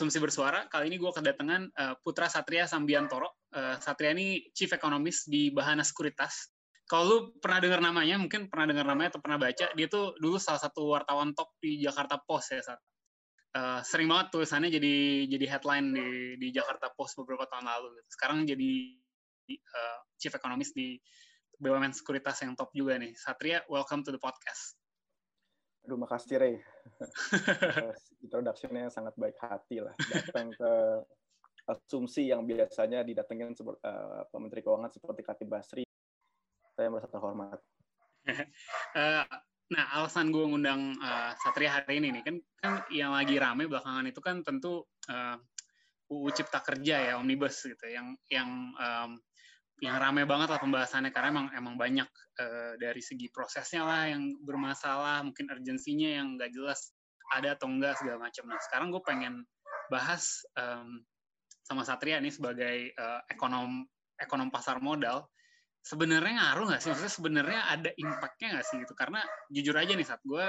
Asumsi Bersuara. Kali ini gue kedatangan uh, Putra Satria Sambiantoro. Uh, Satria ini Chief Economist di Bahana Sekuritas. Kalau lu pernah dengar namanya, mungkin pernah dengar namanya atau pernah baca, dia tuh dulu salah satu wartawan top di Jakarta Post ya, Sat. Uh, sering banget tulisannya jadi jadi headline di di Jakarta Post beberapa tahun lalu. Sekarang jadi uh, Chief Economist di BUMN Sekuritas yang top juga nih. Satria, welcome to the podcast. Aduh, makasih Ray. Introduction-nya sangat baik hati lah. Datang ke asumsi yang biasanya didatengin seperti uh, Menteri Keuangan seperti Katib Basri. Saya merasa terhormat. uh, nah, alasan gue ngundang uh, Satria hari ini nih kan kan yang lagi rame belakangan itu kan tentu uh, UU Cipta Kerja ya Omnibus gitu yang yang um, yang ramai banget lah pembahasannya karena emang emang banyak uh, dari segi prosesnya lah yang bermasalah mungkin urgensinya yang nggak jelas ada atau enggak segala macam. Nah sekarang gue pengen bahas um, sama Satria nih sebagai uh, ekonom ekonom pasar modal. Sebenarnya ngaruh nggak sih? Maksudnya sebenarnya ada impactnya nggak sih gitu? Karena jujur aja nih saat gue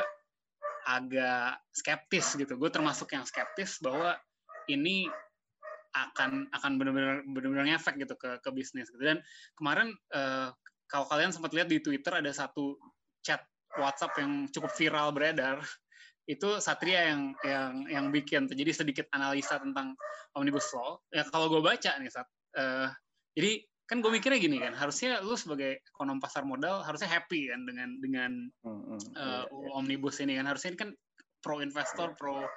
agak skeptis gitu. Gue termasuk yang skeptis bahwa ini akan akan benar-benar benar-benar ngefek gitu ke ke bisnis gitu. Dan kemarin uh, kalau kalian sempat lihat di Twitter ada satu chat WhatsApp yang cukup viral beredar. Itu Satria yang yang yang bikin jadi sedikit analisa tentang omnibus law. Ya kalau gue baca nih saat uh, jadi kan gue mikirnya gini kan harusnya lu sebagai ekonom pasar modal harusnya happy kan dengan dengan uh, omnibus ini kan. Harusnya ini kan pro investor pro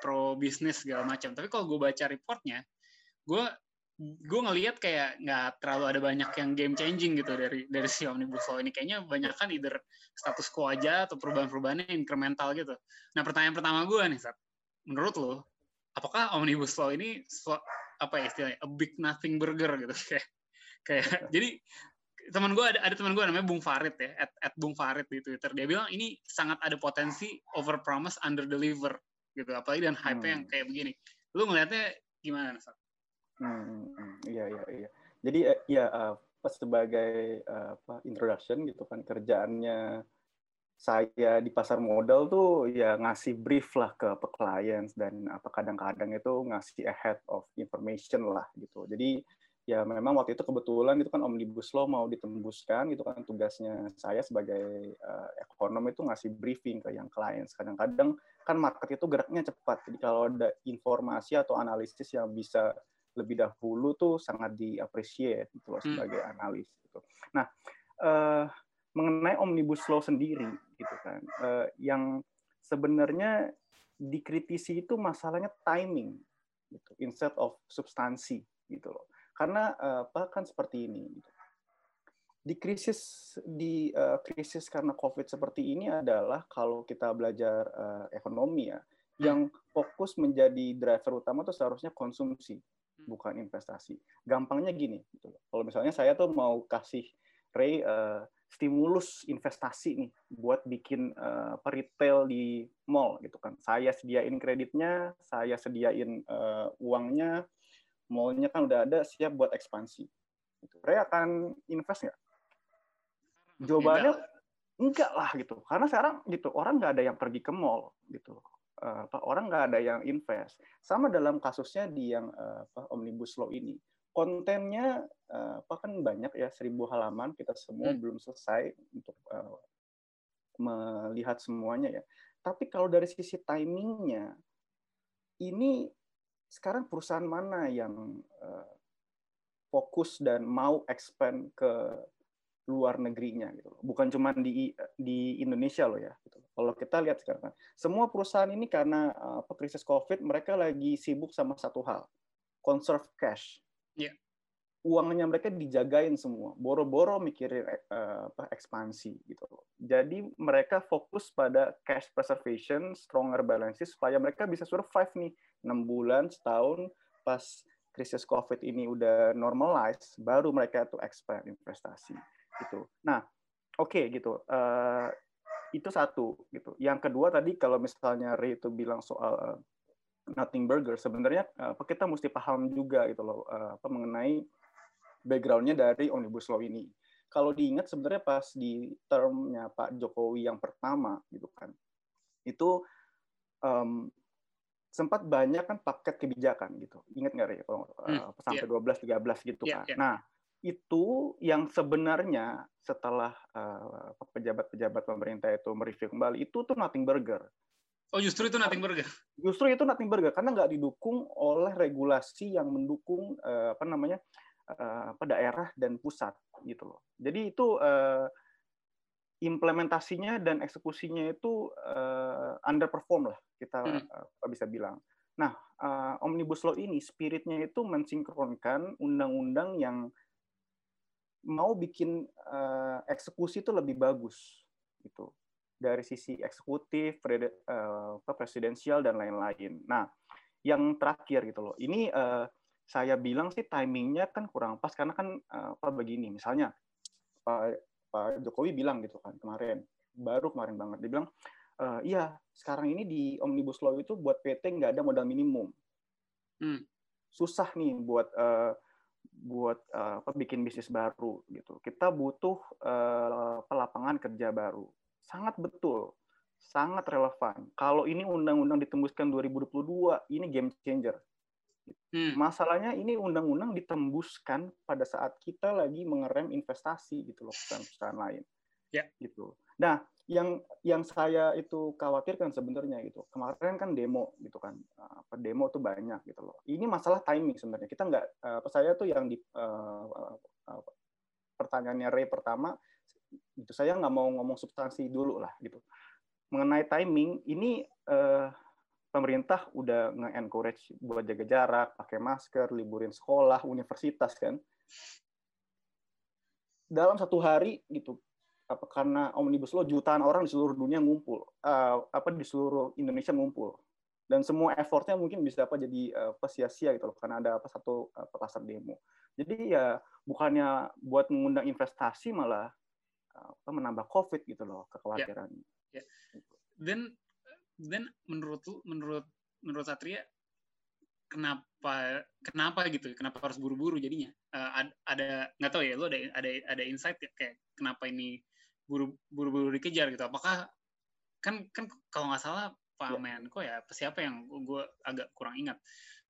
pro bisnis segala macam. Tapi kalau gue baca reportnya gue gue ngelihat kayak nggak terlalu ada banyak yang game changing gitu dari dari si omnibus law ini kayaknya banyak kan either status quo aja atau perubahan-perubahannya incremental gitu. Nah pertanyaan pertama gue nih, Sat. menurut lo, apakah omnibus law ini apa ya istilahnya a big nothing burger gitu kayak kayak jadi teman gue ada ada teman gue namanya Bung Farid ya at, at Bung Farid di Twitter dia bilang ini sangat ada potensi over promise under deliver gitu apalagi dan hype hmm. yang kayak begini lu ngelihatnya gimana Sat? Iya iya iya. Jadi uh, ya uh, pas sebagai uh, apa introduction gitu kan kerjaannya saya di pasar modal tuh ya ngasih brief lah ke, ke clients dan apa kadang-kadang itu ngasih ahead of information lah gitu. Jadi ya memang waktu itu kebetulan itu kan omnibus law mau ditembuskan gitu kan tugasnya saya sebagai uh, ekonom itu ngasih briefing ke yang clients. Kadang-kadang kan market itu geraknya cepat. Jadi kalau ada informasi atau analisis yang bisa lebih dahulu tuh sangat diapresiasi gitu loh hmm. sebagai analis gitu. Nah, uh, mengenai omnibus law sendiri gitu kan, uh, yang sebenarnya dikritisi itu masalahnya timing gitu, instead of substansi gitu loh. Karena uh, apa kan seperti ini gitu. Di krisis di uh, krisis karena Covid seperti ini adalah kalau kita belajar uh, ekonomi ya, hmm. yang fokus menjadi driver utama itu seharusnya konsumsi bukan investasi. Gampangnya gini, gitu. kalau misalnya saya tuh mau kasih Ray uh, stimulus investasi nih buat bikin uh, retail di mall gitu kan. Saya sediain kreditnya, saya sediain uh, uangnya, mallnya kan udah ada siap buat ekspansi. Gitu. Ray akan invest nggak? Jawabannya enggak lah gitu. Karena sekarang gitu orang nggak ada yang pergi ke mall gitu apa orang nggak ada yang invest. Sama dalam kasusnya di yang apa, omnibus law ini, kontennya apa kan banyak ya seribu halaman kita semua hmm. belum selesai untuk uh, melihat semuanya ya. Tapi kalau dari sisi timingnya, ini sekarang perusahaan mana yang uh, fokus dan mau expand ke luar negerinya gitu Bukan cuma di di Indonesia loh ya gitu. Kalau kita lihat sekarang semua perusahaan ini karena apa krisis Covid mereka lagi sibuk sama satu hal, conserve cash. Yeah. Uangnya mereka dijagain semua, boro-boro mikirin uh, apa ekspansi gitu Jadi mereka fokus pada cash preservation, stronger balance sheet supaya mereka bisa survive nih enam bulan, setahun pas krisis COVID ini udah normalize, baru mereka tuh expand investasi gitu. Nah, oke okay, gitu. Uh, itu satu gitu. Yang kedua tadi kalau misalnya Ray itu bilang soal nothing burger, sebenarnya uh, kita mesti paham juga gitu loh uh, apa mengenai backgroundnya dari omnibus law ini. Kalau diingat sebenarnya pas di termnya Pak Jokowi yang pertama gitu kan, itu um, sempat banyak kan paket kebijakan gitu. Ingat nggak ya kalau hmm, uh, sampai yeah. 12 13 gitu yeah, kan. Yeah. Nah, itu yang sebenarnya setelah uh, pejabat-pejabat pemerintah itu mereview kembali itu tuh nothing burger. Oh justru itu nothing burger. Justru itu nothing burger karena nggak didukung oleh regulasi yang mendukung uh, apa namanya uh, apa daerah dan pusat gitu loh. Jadi itu uh, implementasinya dan eksekusinya itu uh, underperform lah kita hmm. uh, bisa bilang. Nah, uh, omnibus law ini spiritnya itu mensinkronkan undang-undang yang mau bikin uh, eksekusi itu lebih bagus gitu dari sisi eksekutif, uh, presidensial dan lain-lain. Nah, yang terakhir gitu loh, ini uh, saya bilang sih timingnya kan kurang pas karena kan uh, apa begini, misalnya Pak Pak Jokowi bilang gitu kan kemarin, baru kemarin banget, dia bilang, e, iya sekarang ini di Omnibus Law itu buat PT nggak ada modal minimum. Hmm. Susah nih buat uh, buat uh, apa bikin bisnis baru gitu. Kita butuh uh, pelapangan kerja baru. Sangat betul, sangat relevan. Kalau ini undang-undang ditembuskan 2022, ini game changer. Hmm. Masalahnya ini undang-undang ditembuskan pada saat kita lagi mengerem investasi gitu loh perusahaan-perusahaan lain. Ya. Gitu. Nah, yang yang saya itu khawatirkan sebenarnya gitu. Kemarin kan demo gitu kan. Apa demo tuh banyak gitu loh. Ini masalah timing sebenarnya. Kita nggak apa saya tuh yang di uh, uh, pertanyaannya Ray pertama itu saya nggak mau ngomong substansi dulu lah gitu. Mengenai timing ini uh, pemerintah udah nge-encourage buat jaga jarak, pakai masker, liburin sekolah, universitas kan. Dalam satu hari gitu, apa karena omnibus law jutaan orang di seluruh dunia ngumpul, uh, apa di seluruh Indonesia ngumpul, dan semua effortnya mungkin bisa apa jadi uh, sia-sia gitu loh, karena ada apa satu uh, pasar demo. Jadi ya bukannya buat mengundang investasi malah uh, menambah COVID gitu loh kekhawatiran. Ya. Ya. Dan dan menurut lu menurut menurut Satria kenapa kenapa gitu kenapa harus buru-buru jadinya uh, ada nggak tahu ya lo ada ada ada insight ya, kayak kenapa ini buru buru dikejar gitu apakah kan kan kalau nggak salah Pak ya. Menko ya siapa yang gue agak kurang ingat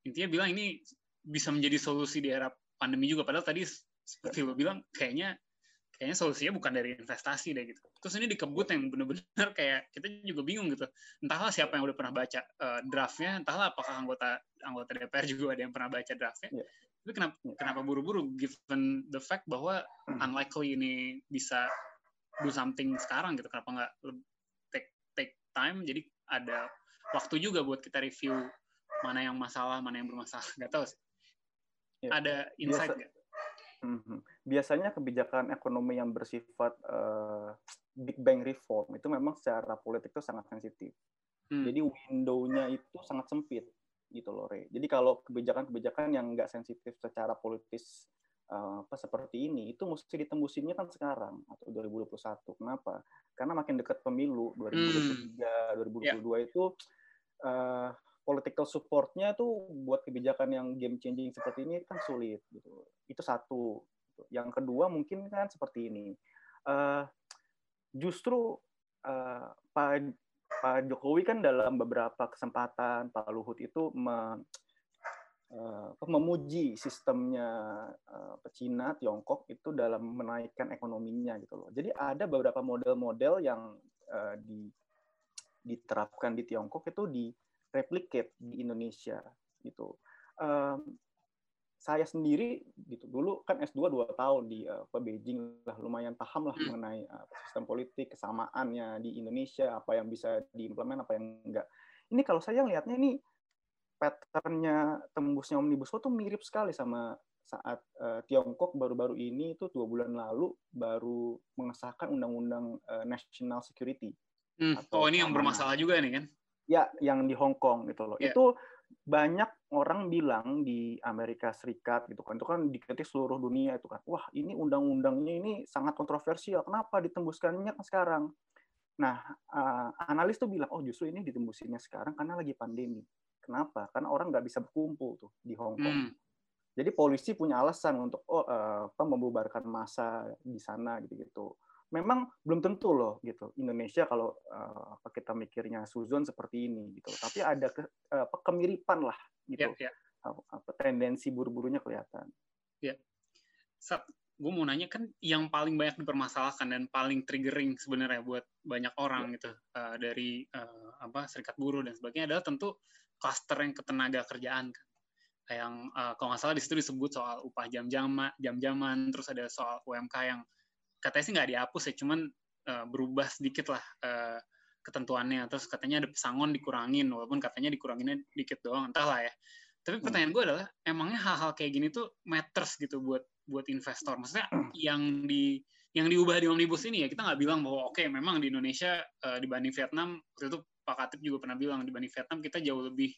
intinya bilang ini bisa menjadi solusi di era pandemi juga padahal tadi seperti lo bilang kayaknya kayaknya solusinya bukan dari investasi deh gitu. Terus ini dikebut yang benar-benar kayak kita juga bingung gitu. Entahlah siapa yang udah pernah baca uh, draftnya, entahlah apakah anggota anggota DPR juga ada yang pernah baca draftnya. Yeah. Tapi kenapa yeah. kenapa buru-buru given the fact bahwa hmm. unlikely ini bisa do something sekarang gitu. Kenapa nggak take take time? Jadi ada waktu juga buat kita review mana yang masalah, mana yang bermasalah. Gak tahu sih. Yeah. Ada insight nggak? Mhm. Biasanya kebijakan ekonomi yang bersifat uh, big bang reform itu memang secara politik itu sangat sensitif. Hmm. Jadi window-nya itu sangat sempit gitu loh, Re. Jadi kalau kebijakan-kebijakan yang nggak sensitif secara politis apa seperti ini itu mesti ditembusinnya kan sekarang atau 2021. Kenapa? Karena makin dekat pemilu 2023, hmm. 2022 yeah. itu uh, political supportnya tuh buat kebijakan yang game changing seperti ini kan sulit gitu. Itu satu. Yang kedua mungkin kan seperti ini. Uh, justru uh, Pak Pak Jokowi kan dalam beberapa kesempatan Pak Luhut itu me, memuji sistemnya uh, Cina Tiongkok itu dalam menaikkan ekonominya gitu loh. Jadi ada beberapa model-model yang uh, di, diterapkan di Tiongkok itu di replicate di Indonesia gitu. Um, saya sendiri gitu dulu kan S2 dua tahun di uh, Beijing lah lumayan paham lah hmm. mengenai uh, sistem politik kesamaannya di Indonesia apa yang bisa diimplement apa yang enggak. Ini kalau saya lihatnya ini patternnya tembusnya omnibus law tuh mirip sekali sama saat uh, Tiongkok baru-baru ini itu dua bulan lalu baru mengesahkan undang-undang uh, national security. Hmm. Oh ini yang bermasalah juga nih kan? ya yang di Hong Kong gitu loh. Yeah. Itu banyak orang bilang di Amerika Serikat gitu kan itu kan dikritik seluruh dunia itu kan wah ini undang-undangnya ini sangat kontroversial kenapa ditembuskannya kan sekarang nah uh, analis tuh bilang oh justru ini ditembusinya sekarang karena lagi pandemi kenapa? Karena orang nggak bisa berkumpul tuh di Hong Kong. Hmm. jadi polisi punya alasan untuk oh uh, membubarkan massa di sana gitu gitu memang belum tentu loh gitu. Indonesia kalau uh, kita mikirnya suzon seperti ini gitu. Tapi ada ke, uh, kemiripan lah gitu. Yeah, yeah. apa tendensi buru-burunya kelihatan. Yeah. Gue mau nanya kan yang paling banyak dipermasalahkan dan paling triggering sebenarnya buat banyak orang yeah. gitu uh, dari uh, apa serikat buruh dan sebagainya adalah tentu klaster yang ketenaga kerjaan kan yang uh, kalau nggak salah di situ disebut soal upah jam-jaman jam-jaman terus ada soal UMK yang katanya sih nggak dihapus ya, cuman uh, berubah sedikit lah uh, ketentuannya. Terus katanya ada pesangon dikurangin, walaupun katanya dikuranginnya dikit doang, entahlah ya. Tapi hmm. pertanyaan gue adalah, emangnya hal-hal kayak gini tuh matters gitu buat buat investor? Maksudnya yang di yang diubah di omnibus ini ya kita nggak bilang bahwa oke okay, memang di Indonesia uh, dibanding Vietnam waktu itu Pak Katib juga pernah bilang dibanding Vietnam kita jauh lebih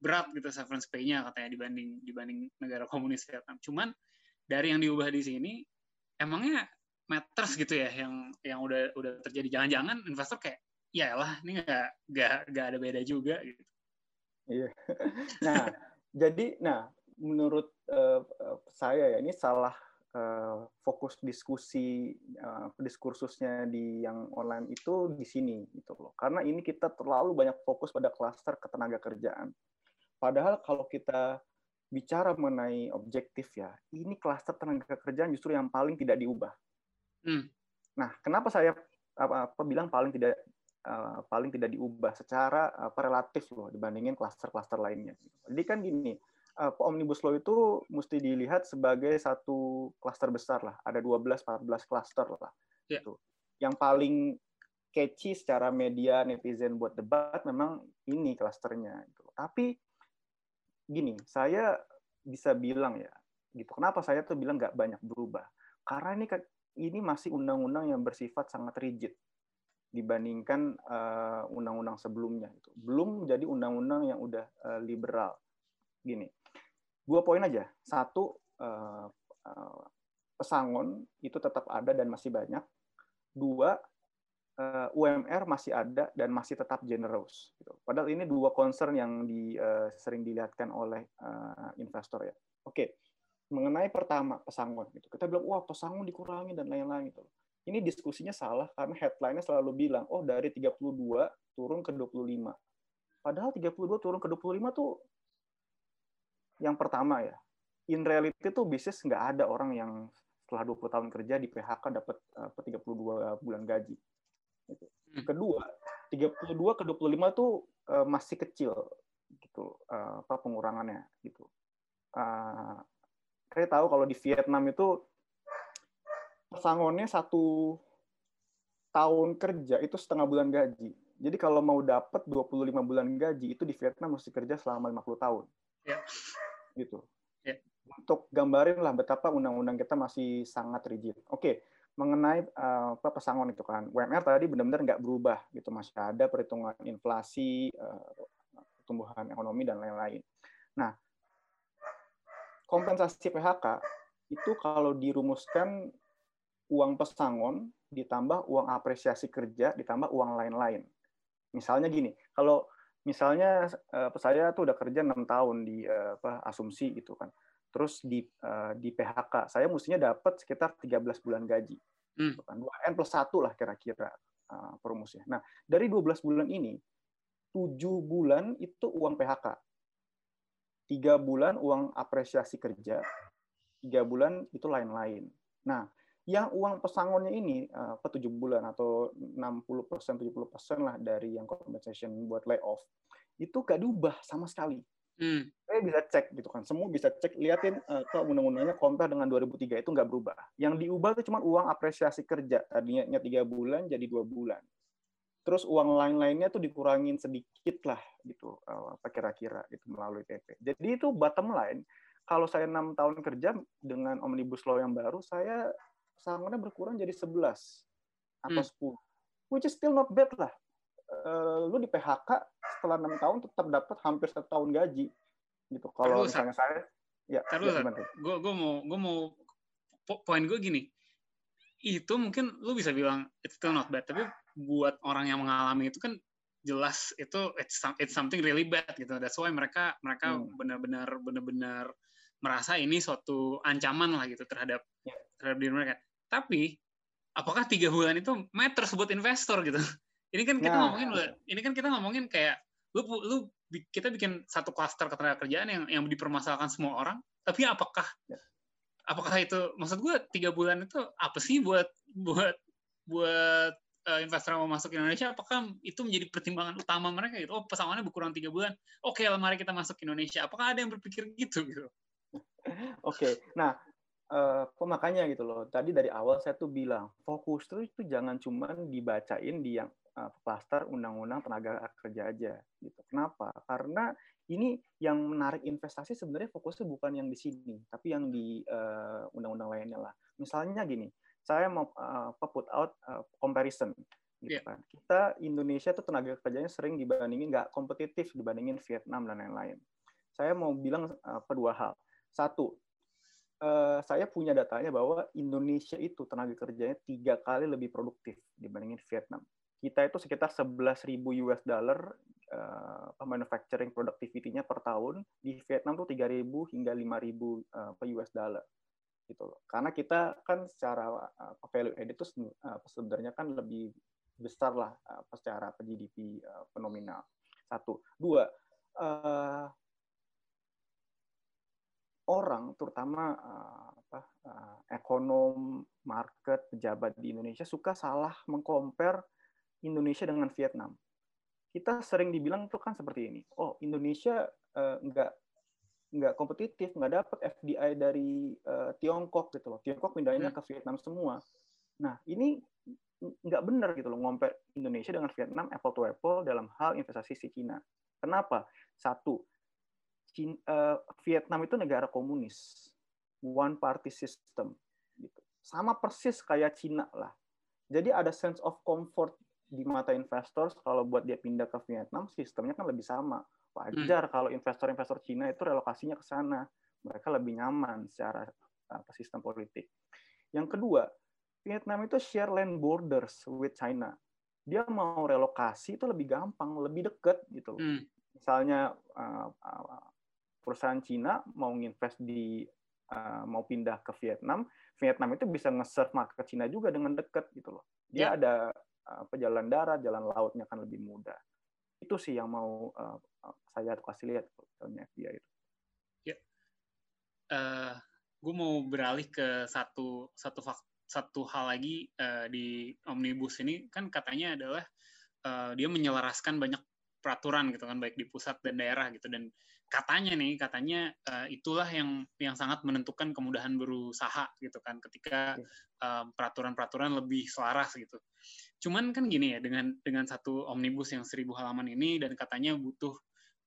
berat gitu severance pay-nya katanya dibanding dibanding negara komunis Vietnam. Cuman dari yang diubah di sini emangnya matters gitu ya yang yang udah udah terjadi jangan-jangan investor kayak ya lah ini nggak nggak nggak ada beda juga gitu iya nah jadi nah menurut uh, saya ya ini salah uh, fokus diskusi uh, diskursusnya di yang online itu di sini gitu loh karena ini kita terlalu banyak fokus pada klaster ketenaga kerjaan padahal kalau kita bicara mengenai objektif ya ini klaster tenaga kerjaan justru yang paling tidak diubah Hmm. Nah, kenapa saya apa, apa bilang paling tidak uh, paling tidak diubah secara apa relatif loh dibandingin klaster-klaster lainnya. Jadi kan gini, uh, omnibus law itu mesti dilihat sebagai satu klaster besar lah. Ada 12 14 klaster lah. Yeah. Gitu. Yang paling catchy secara media netizen buat debat memang ini klasternya gitu. Tapi gini, saya bisa bilang ya, gitu. Kenapa saya tuh bilang nggak banyak berubah? Karena ini ini masih undang-undang yang bersifat sangat rigid dibandingkan uh, undang-undang sebelumnya itu belum jadi undang-undang yang udah uh, liberal gini dua poin aja satu uh, uh, pesangon itu tetap ada dan masih banyak dua uh, UMR masih ada dan masih tetap generous gitu. padahal ini dua concern yang di, uh, sering dilihatkan oleh uh, investor ya oke mengenai pertama pesangon gitu. Kita bilang wah pesangon dikurangi dan lain-lain gitu. Ini diskusinya salah karena headline-nya selalu bilang oh dari 32 turun ke 25. Padahal 32 turun ke 25 tuh yang pertama ya. In reality tuh bisnis nggak ada orang yang setelah 20 tahun kerja di PHK dapat uh, 32 bulan gaji. Gitu. Hmm. Kedua, 32 ke 25 tuh uh, masih kecil gitu uh, apa pengurangannya gitu. Uh, saya tahu kalau di Vietnam itu pesangonnya satu tahun kerja itu setengah bulan gaji. Jadi kalau mau dapat 25 bulan gaji itu di Vietnam mesti kerja selama 50 tahun. Ya. Gitu. Ya. Untuk gambarin lah betapa undang-undang kita masih sangat rigid. Oke, mengenai uh, apa pesangon itu kan, UMR tadi benar-benar nggak berubah gitu, masih ada perhitungan inflasi, uh, pertumbuhan ekonomi dan lain-lain. Nah, kompensasi PHK itu kalau dirumuskan uang pesangon ditambah uang apresiasi kerja ditambah uang lain-lain. Misalnya gini, kalau misalnya uh, saya tuh udah kerja enam tahun di uh, apa, asumsi gitu kan, terus di uh, di PHK saya mestinya dapat sekitar 13 bulan gaji, hmm. Gitu kan, 2 n plus satu lah kira-kira uh, perumusnya. Nah dari 12 bulan ini, 7 bulan itu uang PHK, tiga bulan uang apresiasi kerja, tiga bulan itu lain-lain. Nah, yang uang pesangonnya ini eh, apa tujuh bulan atau 60 persen 70 persen lah dari yang compensation buat layoff itu gak diubah sama sekali. Hmm. Saya bisa cek gitu kan, semua bisa cek liatin uh, undang-undangnya kontra dengan 2003 itu nggak berubah. Yang diubah itu cuma uang apresiasi kerja tadinya tiga bulan jadi dua bulan terus uang lain-lainnya tuh dikurangin sedikit lah gitu eh, apa kira-kira gitu melalui PP. Jadi itu bottom line kalau saya enam tahun kerja dengan omnibus law yang baru saya sangatnya berkurang jadi 11 atau hmm. 10 which is still not bad lah. Uh, lu di PHK setelah enam tahun tetap dapat hampir satu tahun gaji gitu. Kalau misalnya saya ya, ya gue gue mau gue mau poin gue gini. Itu mungkin lu bisa bilang it's still not bad tapi buat orang yang mengalami itu kan jelas itu it's, it's something really bad gitu. That's why mereka mereka hmm. benar-benar benar-benar merasa ini suatu ancaman lah gitu terhadap yeah. terhadap diri mereka tapi apakah tiga bulan itu matter buat investor gitu? Ini kan kita nah. ngomongin ini kan kita ngomongin kayak lu lu kita bikin satu klaster ketenaga kerjaan yang yang dipermasalahkan semua orang tapi apakah apakah itu maksud gue tiga bulan itu apa sih buat buat buat uh, investor yang mau masuk ke Indonesia? Apakah itu menjadi pertimbangan utama mereka gitu? Oh pesangonnya berkurang tiga bulan. Oke okay, mari kita masuk ke Indonesia. Apakah ada yang berpikir gitu gitu? Oke. Okay. nah uh, gitu loh tadi dari awal saya tuh bilang fokus tuh itu jangan cuma dibacain di yang uh, plaster undang-undang tenaga kerja aja gitu kenapa karena ini yang menarik investasi sebenarnya fokusnya bukan yang di sini, tapi yang di eh, undang-undang uh, lainnya lah. Misalnya gini, saya mau uh, put out uh, comparison, gitu yeah. kan. Kita Indonesia tuh tenaga kerjanya sering dibandingin nggak kompetitif dibandingin Vietnam dan lain-lain. Saya mau bilang uh, dua hal. Satu, uh, saya punya datanya bahwa Indonesia itu tenaga kerjanya tiga kali lebih produktif dibandingin Vietnam. Kita itu sekitar 11.000 US dollar uh, manufacturing productivity-nya per tahun di Vietnam tuh 3.000 hingga 5.000 uh, US dollar gitu loh. Karena kita kan secara uh, value added itu uh, sebenarnya kan lebih besar lah uh, secara GDP uh, fenomenal. Satu, dua uh, orang terutama uh, apa, uh, ekonom, market, pejabat di Indonesia suka salah mengcompare Indonesia dengan Vietnam kita sering dibilang tuh kan seperti ini. Oh, Indonesia uh, nggak nggak kompetitif, nggak dapat FDI dari uh, Tiongkok gitu loh. Tiongkok pindahnya hmm. ke Vietnam semua. Nah, ini nggak benar gitu loh ngomper Indonesia dengan Vietnam apple to apple dalam hal investasi si Cina. Kenapa? Satu, Cina, uh, Vietnam itu negara komunis, one party system gitu. Sama persis kayak Cina lah. Jadi ada sense of comfort di mata investor kalau buat dia pindah ke Vietnam sistemnya kan lebih sama wajar hmm. kalau investor-investor Cina itu relokasinya ke sana mereka lebih nyaman secara apa sistem politik yang kedua Vietnam itu share land borders with China dia mau relokasi itu lebih gampang lebih deket gitu hmm. misalnya uh, uh, perusahaan Cina mau invest di uh, mau pindah ke Vietnam Vietnam itu bisa nge-serve market Cina juga dengan deket gitu loh dia yeah. ada apa jalan darat, jalan lautnya kan lebih mudah. Itu sih yang mau uh, saya kasih lihat filmnya dia itu. Ya, uh, gue mau beralih ke satu satu satu hal lagi uh, di omnibus ini kan katanya adalah uh, dia menyelaraskan banyak peraturan gitu kan baik di pusat dan daerah gitu dan katanya nih katanya uh, itulah yang yang sangat menentukan kemudahan berusaha gitu kan ketika peraturan-peraturan uh, lebih selaras gitu. Cuman kan gini ya dengan dengan satu omnibus yang seribu halaman ini dan katanya butuh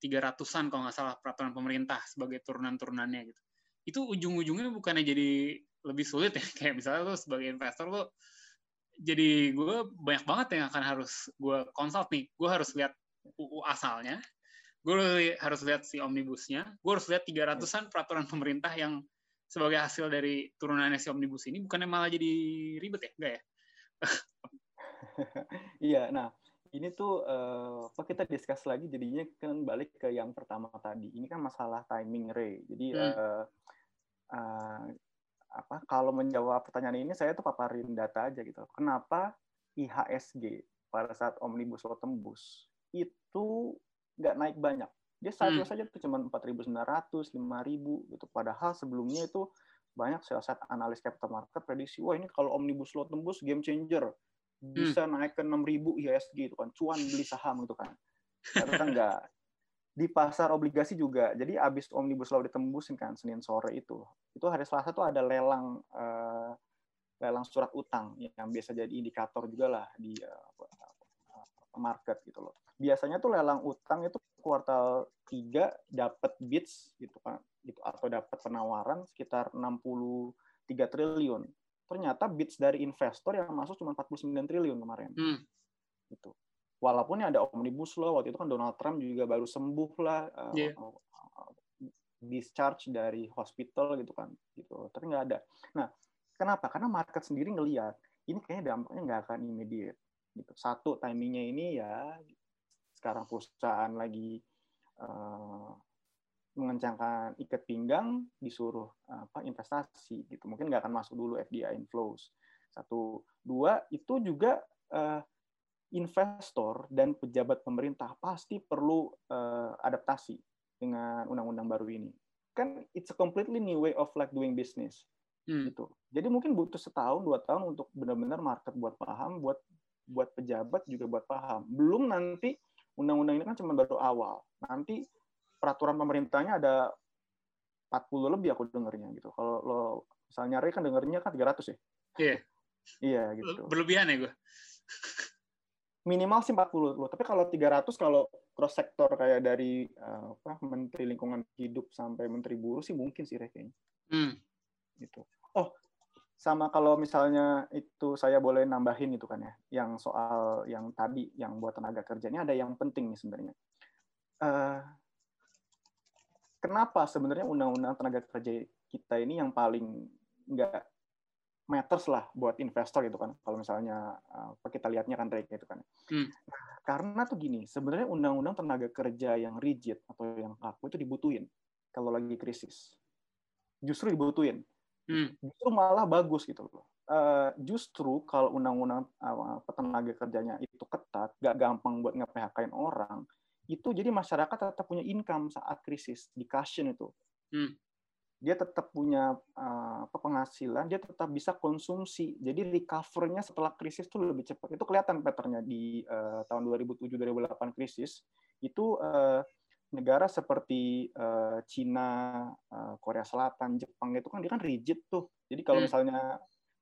tiga ratusan kalau nggak salah peraturan pemerintah sebagai turunan-turunannya gitu. Itu ujung-ujungnya bukannya jadi lebih sulit ya kayak misalnya lo sebagai investor lo jadi gue banyak banget yang akan harus gue konsult nih. Gue harus lihat UU asalnya, gue harus lihat si omnibusnya, gue harus lihat tiga ratusan peraturan pemerintah yang sebagai hasil dari turunannya si omnibus ini bukannya malah jadi ribet ya? Enggak ya? Iya, nah ini tuh uh, apa kita discuss lagi jadinya kan balik ke yang pertama tadi. Ini kan masalah timing Ray. Jadi hmm. uh, uh, apa kalau menjawab pertanyaan ini saya tuh paparin data aja gitu. Kenapa IHSG pada saat omnibus law tembus itu nggak naik banyak? Dia saja hmm. saja tuh cuma 4.900, 5.000 gitu. Padahal sebelumnya itu banyak sales analis capital market prediksi, wah ini kalau omnibus law tembus game changer bisa hmm. naik ke 6000 IHSG itu kan cuan beli saham gitu kan tapi kan enggak di pasar obligasi juga jadi abis omnibus law ditembusin kan Senin sore itu itu hari Selasa tuh ada lelang uh, lelang surat utang yang biasa jadi indikator juga lah di uh, market gitu loh biasanya tuh lelang utang itu kuartal 3 dapat bids gitu kan gitu atau dapat penawaran sekitar 63 triliun ternyata bits dari investor yang masuk cuma 49 triliun kemarin. Hmm. Gitu. walaupun ada omnibus law waktu itu kan Donald Trump juga baru sembuh lah uh, yeah. discharge dari hospital gitu kan gitu tapi nggak ada nah kenapa karena market sendiri ngelihat ini kayaknya dampaknya nggak akan immediate gitu satu timingnya ini ya sekarang perusahaan lagi uh, mengencangkan ikat pinggang disuruh apa investasi gitu. Mungkin nggak akan masuk dulu FDI inflows. Satu. Dua itu juga uh, investor dan pejabat pemerintah pasti perlu uh, adaptasi dengan undang-undang baru ini. Kan it's a completely new way of like doing business. Hmm. gitu. Jadi mungkin butuh setahun dua tahun untuk benar-benar market buat paham buat buat pejabat juga buat paham. Belum nanti undang-undang ini kan cuma baru awal nanti peraturan pemerintahnya ada 40 lebih aku dengernya gitu. Kalau lo misalnya Ray kan dengernya kan 300 ya? Iya. Iya gitu. Berlebihan ya gue. Minimal sih 40 lo. Tapi kalau 300 kalau cross sektor kayak dari uh, apa Menteri Lingkungan Hidup sampai Menteri Buruh sih mungkin sih Ray kayaknya. Hmm. Gitu. Oh, sama kalau misalnya itu saya boleh nambahin itu kan ya, yang soal yang tadi yang buat tenaga kerjanya ada yang penting nih sebenarnya. Uh, kenapa sebenarnya undang-undang tenaga kerja kita ini yang paling nggak matters lah buat investor gitu kan kalau misalnya apa kita lihatnya kan rate gitu kan hmm. karena tuh gini sebenarnya undang-undang tenaga kerja yang rigid atau yang kaku itu dibutuhin kalau lagi krisis justru dibutuhin hmm. justru malah bagus gitu loh uh, justru kalau undang-undang uh, tenaga kerjanya itu ketat gak gampang buat nge-PHK-in orang itu jadi masyarakat tetap punya income saat krisis di cushion itu. Hmm. Dia tetap punya uh, penghasilan, dia tetap bisa konsumsi. Jadi recover-nya setelah krisis itu lebih cepat. Itu kelihatan pattern-nya di uh, tahun 2007-2008 krisis. Itu uh, negara seperti uh, Cina, uh, Korea Selatan, Jepang itu kan dia kan rigid tuh. Jadi kalau hmm. misalnya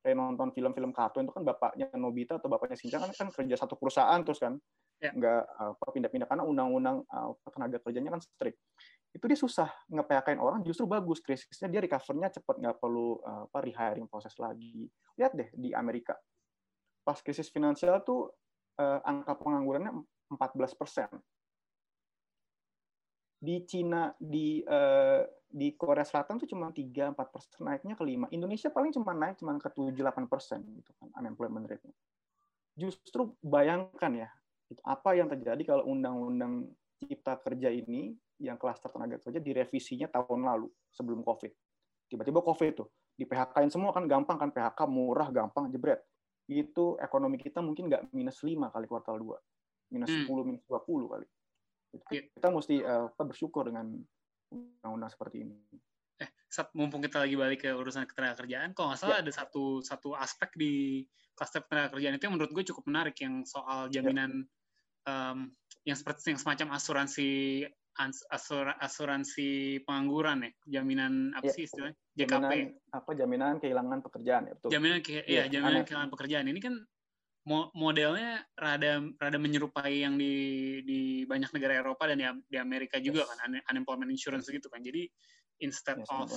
kayak nonton film-film kartun itu kan bapaknya Nobita atau bapaknya Shinchan kan, kan kerja satu perusahaan terus kan. Ya. nggak apa pindah-pindah. Karena undang-undang uh, tenaga kerjanya kan strict. Itu dia susah nge orang justru bagus krisisnya. Dia recovernya cepat nggak perlu uh, apa rehiring proses lagi. Lihat deh di Amerika. Pas krisis finansial tuh uh, angka penganggurannya 14 persen di Cina di uh, di Korea Selatan tuh cuma 3 4 persen naiknya ke 5 Indonesia paling cuma naik cuma ke 7 8 persen gitu kan unemployment rate-nya justru bayangkan ya apa yang terjadi kalau undang-undang cipta kerja ini yang klaster tenaga kerja direvisinya tahun lalu sebelum COVID. Tiba-tiba COVID tuh di PHK-in semua kan gampang kan PHK murah gampang jebret. Itu ekonomi kita mungkin nggak minus 5 kali kuartal 2. Minus hmm. 10, minus 20 kali. Iya. Kita mesti uh, bersyukur dengan undang-undang seperti ini. Eh, mumpung kita lagi balik ke urusan ketenaga kerjaan, kalau nggak salah ya. ada satu satu aspek di klaster tenaga kerjaan itu yang menurut gue cukup menarik yang soal ya. jaminan ya um, yang seperti yang semacam asuransi asur, asuransi pengangguran ya jaminan apa ya, sih istilahnya JKP jaminan, apa jaminan kehilangan pekerjaan ya betul jaminan ke, ya, ya jaminan aneh. kehilangan pekerjaan ini kan modelnya rada rada menyerupai yang di di banyak negara Eropa dan di, di Amerika juga yes. kan unemployment insurance gitu kan jadi instead yes, of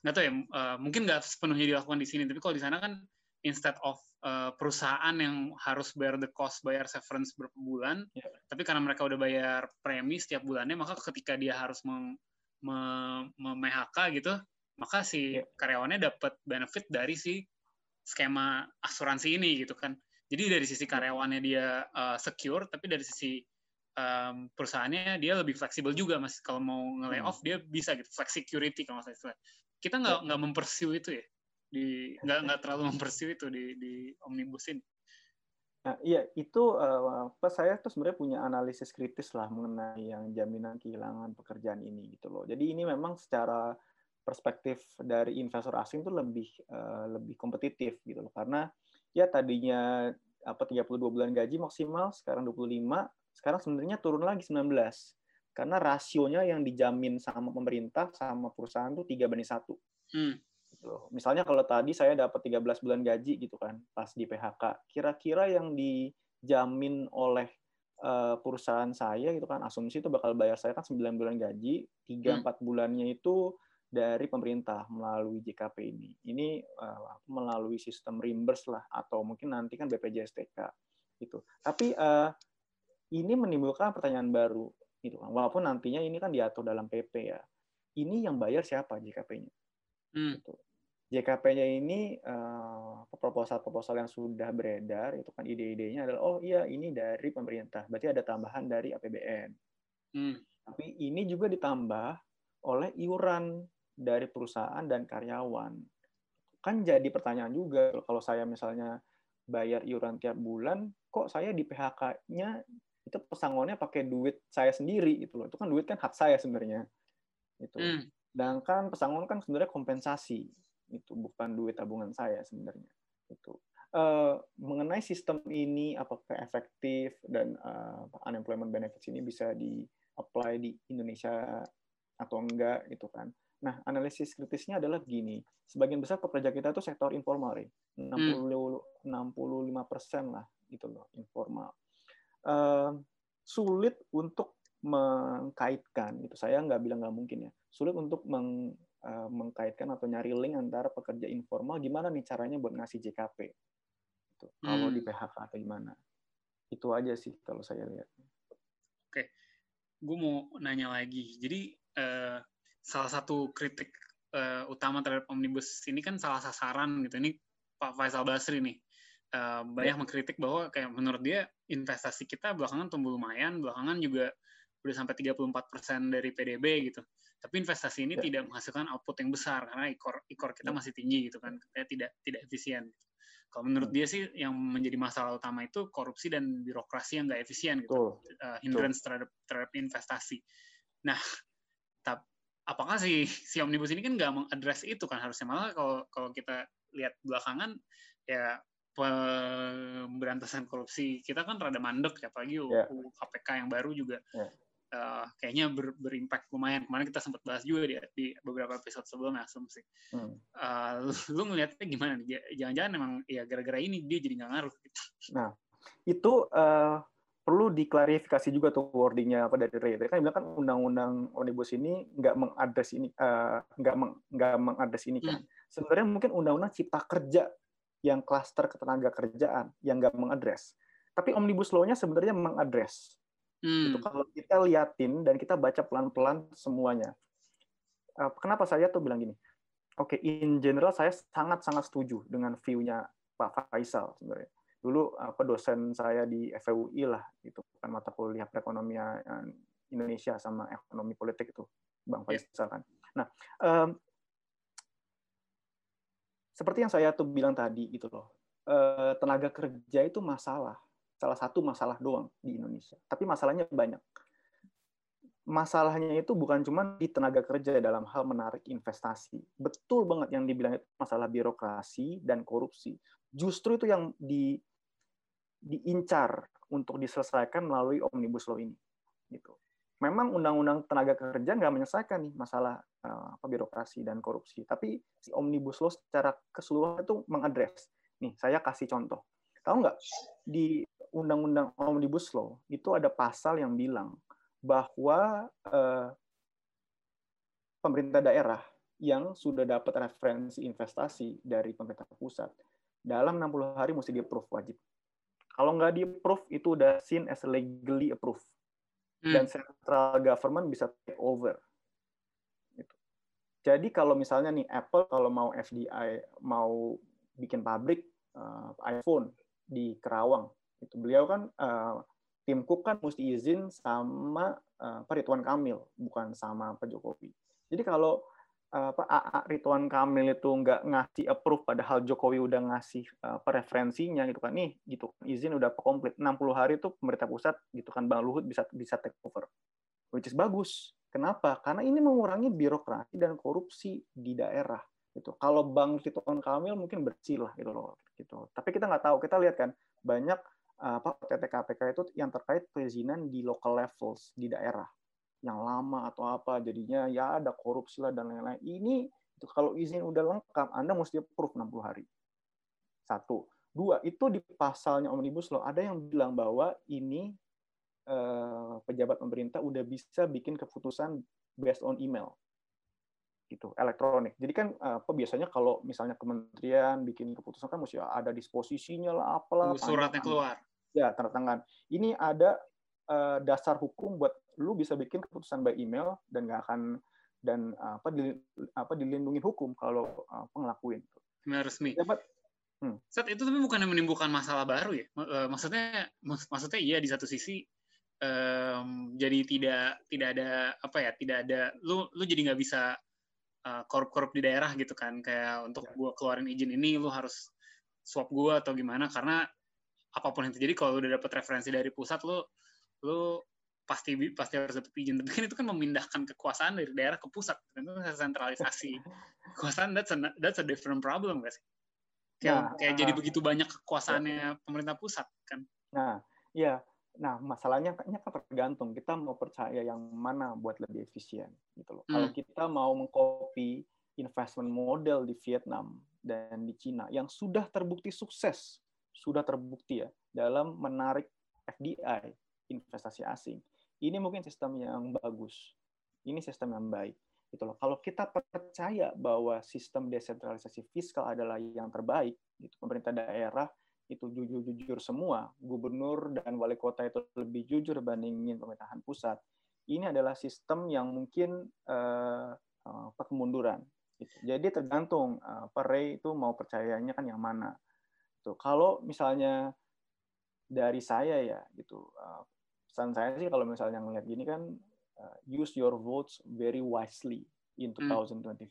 nggak tahu ya uh, mungkin nggak sepenuhnya dilakukan di sini tapi kalau di sana kan instead of uh, perusahaan yang harus bayar the cost bayar severance berapa bulan yeah. tapi karena mereka udah bayar premi setiap bulannya maka ketika dia harus mem, mem, gitu maka si yeah. karyawannya dapat benefit dari si skema asuransi ini gitu kan jadi dari sisi karyawannya dia uh, secure tapi dari sisi um, perusahaannya dia lebih fleksibel juga mas kalau mau nge off hmm. dia bisa gitu flex security kalau saya kita nggak iya. nggak mempersiu itu ya di nggak nggak terlalu mempersiu itu di di omnibus ini. Nah, iya itu uh, apa saya tuh sebenarnya punya analisis kritis lah mengenai yang jaminan kehilangan pekerjaan ini gitu loh. Jadi ini memang secara perspektif dari investor asing tuh lebih uh, lebih kompetitif gitu loh karena ya tadinya apa 32 bulan gaji maksimal sekarang 25 sekarang sebenarnya turun lagi 19 karena rasionya yang dijamin sama pemerintah sama perusahaan tuh tiga banding satu. Hmm gitu. Misalnya kalau tadi saya dapat 13 bulan gaji gitu kan pas di PHK, kira-kira yang dijamin oleh uh, perusahaan saya gitu kan asumsi itu bakal bayar saya kan 9 bulan gaji, 3 4 hmm. bulannya itu dari pemerintah melalui JKP ini. Ini uh, melalui sistem reimburse lah atau mungkin nanti kan BPJS TK gitu. Tapi uh, ini menimbulkan pertanyaan baru gitu kan. Walaupun nantinya ini kan diatur dalam PP ya. Ini yang bayar siapa JKP-nya? Hmm. Gitu. JKP-nya ini uh, proposal-proposal yang sudah beredar itu kan ide-idenya adalah oh iya ini dari pemerintah berarti ada tambahan dari APBN hmm. tapi ini juga ditambah oleh iuran dari perusahaan dan karyawan. Kan jadi pertanyaan juga kalau saya misalnya bayar iuran tiap bulan kok saya di PHK-nya itu pesangonnya pakai duit saya sendiri itu loh. Itu kan duit kan hak saya sebenarnya itu hmm. sedangkan pesangon kan sebenarnya kompensasi itu bukan duit tabungan saya sebenarnya itu uh, mengenai sistem ini apakah efektif dan uh, unemployment benefits ini bisa di apply di Indonesia atau enggak itu kan Nah, analisis kritisnya adalah begini. Sebagian besar pekerja kita itu sektor informal, ya. 60 hmm. 65 persen lah gitu loh informal. Uh, sulit untuk mengkaitkan itu saya nggak bilang nggak mungkin ya sulit untuk meng, uh, mengkaitkan atau nyari link antara pekerja informal gimana nih caranya buat ngasih JKP itu hmm. kalau di PHK atau gimana itu aja sih kalau saya lihat oke gue mau nanya lagi jadi uh, salah satu kritik uh, utama terhadap omnibus ini kan salah sasaran gitu. Ini Pak Faisal Basri nih uh, banyak ya. mengkritik bahwa kayak menurut dia investasi kita belakangan tumbuh lumayan, belakangan juga udah sampai 34% dari PDB gitu. Tapi investasi ini ya. tidak menghasilkan output yang besar karena ikor ikor kita ya. masih tinggi gitu kan, kita tidak tidak efisien. Kalau menurut dia sih yang menjadi masalah utama itu korupsi dan birokrasi yang nggak efisien gitu, uh, hindrance terhadap terhadap investasi. Nah, tapi apakah si si omnibus ini kan nggak mengadres itu kan harusnya malah kalau kalau kita lihat belakangan ya pemberantasan korupsi kita kan rada mandek ya apalagi yeah. KPK yang baru juga yeah. Ya. uh, kayaknya ber, berimpact lumayan kemarin kita sempat bahas juga di, di beberapa episode sebelumnya asumsi hmm. uh, lu ngelihatnya gimana nih jangan-jangan emang ya gara-gara ini dia jadi nggak ngaruh gitu. nah itu uh, perlu diklarifikasi juga tuh wordingnya apa dari Ray. kan bilang kan undang-undang omnibus ini nggak mengadres ini uh, nggak meng, nggak mengadres ini kan. Hmm. Sebenarnya mungkin undang-undang cipta kerja yang klaster ketenaga kerjaan yang nggak mengadres. Tapi omnibus law-nya sebenarnya mengadres. Hmm. Itu kalau kita liatin dan kita baca pelan-pelan semuanya. Uh, kenapa saya tuh bilang gini? Oke, okay, in general saya sangat-sangat setuju dengan view-nya Pak Faisal sebenarnya dulu apa dosen saya di FUI lah itu kan mata kuliah perekonomian Indonesia sama ekonomi politik itu Bang iya. Faisal kan. Nah, um, seperti yang saya tuh bilang tadi gitu loh, uh, tenaga kerja itu masalah, salah satu masalah doang di Indonesia. Tapi masalahnya banyak. Masalahnya itu bukan cuma di tenaga kerja dalam hal menarik investasi. Betul banget yang dibilang itu masalah birokrasi dan korupsi. Justru itu yang di diincar untuk diselesaikan melalui omnibus law ini. Gitu. Memang undang-undang tenaga kerja nggak menyelesaikan nih masalah uh, birokrasi dan korupsi, tapi si omnibus law secara keseluruhan itu mengadres. Nih, saya kasih contoh. Tahu nggak di undang-undang omnibus law itu ada pasal yang bilang bahwa uh, pemerintah daerah yang sudah dapat referensi investasi dari pemerintah pusat dalam 60 hari mesti di-approve wajib. Kalau nggak di approve itu udah seen as legally approved hmm. dan central government bisa take over. Gitu. Jadi kalau misalnya nih Apple kalau mau FDI mau bikin pabrik uh, iPhone di Kerawang, itu beliau kan uh, Tim Cook kan mesti izin sama uh, Pak Ridwan Kamil, bukan sama Pak Jokowi. Jadi kalau apa AA Ridwan Kamil itu nggak ngasih approve padahal Jokowi udah ngasih uh, preferensinya gitu kan. Nih gitu izin udah komplit. 60 hari itu pemerintah pusat gitu kan Bang Luhut bisa bisa take over. Which is bagus. Kenapa? Karena ini mengurangi birokrasi dan korupsi di daerah gitu. Kalau Bang Ridwan Kamil mungkin bersih lah gitu loh gitu. Tapi kita nggak tahu. Kita lihat kan banyak apa TTKPK itu yang terkait perizinan di local levels di daerah yang lama atau apa jadinya ya ada korupsi lah dan lain-lain. Ini itu kalau izin udah lengkap Anda mesti approve 60 hari. Satu. Dua itu di pasalnya omnibus law ada yang bilang bahwa ini eh, pejabat pemerintah udah bisa bikin keputusan based on email. Gitu elektronik. Jadi kan eh, apa biasanya kalau misalnya kementerian bikin keputusan kan mesti ada disposisinya lah apalah suratnya keluar. Ya tanda tangan. Ini ada uh, dasar hukum buat lu bisa bikin keputusan by email dan nggak akan dan uh, apa di, apa dilindungi hukum kalau uh, pengelakuin. resmi. Dapat Hmm. Saat itu tapi bukan menimbulkan masalah baru ya. Maksudnya mak maksudnya iya di satu sisi um, jadi tidak tidak ada apa ya tidak ada lu lu jadi nggak bisa uh, korup-korup di daerah gitu kan kayak untuk ya. gua keluarin izin ini lu harus swap gua atau gimana karena apa pun yang terjadi kalau udah dapat referensi dari pusat lu lu pasti pasti harus dapat izin. Tapi kan itu kan memindahkan kekuasaan dari daerah ke pusat. Itu sentralisasi. Kekuasaan that's a, that's a different problem guys. Kayak nah, kayak jadi begitu banyak kekuasaannya pemerintah pusat kan. Nah iya. Nah masalahnya kayaknya kan tergantung. Kita mau percaya yang mana buat lebih efisien gitu loh. Hmm. kalau kita mau mengcopy investment model di Vietnam dan di Cina yang sudah terbukti sukses sudah terbukti ya dalam menarik FDI investasi asing ini mungkin sistem yang bagus ini sistem yang baik gitu loh. Kalau kita percaya bahwa sistem desentralisasi fiskal adalah yang terbaik, gitu, pemerintah daerah itu jujur-jujur semua, gubernur dan wali kota itu lebih jujur bandingin pemerintahan pusat. Ini adalah sistem yang mungkin uh, uh, kemunduran. Gitu. Jadi tergantung uh, itu mau percayanya kan yang mana. Tuh, kalau misalnya dari saya ya gitu, pesan saya sih kalau misalnya ngelihat gini kan uh, use your votes very wisely in 2024 hmm.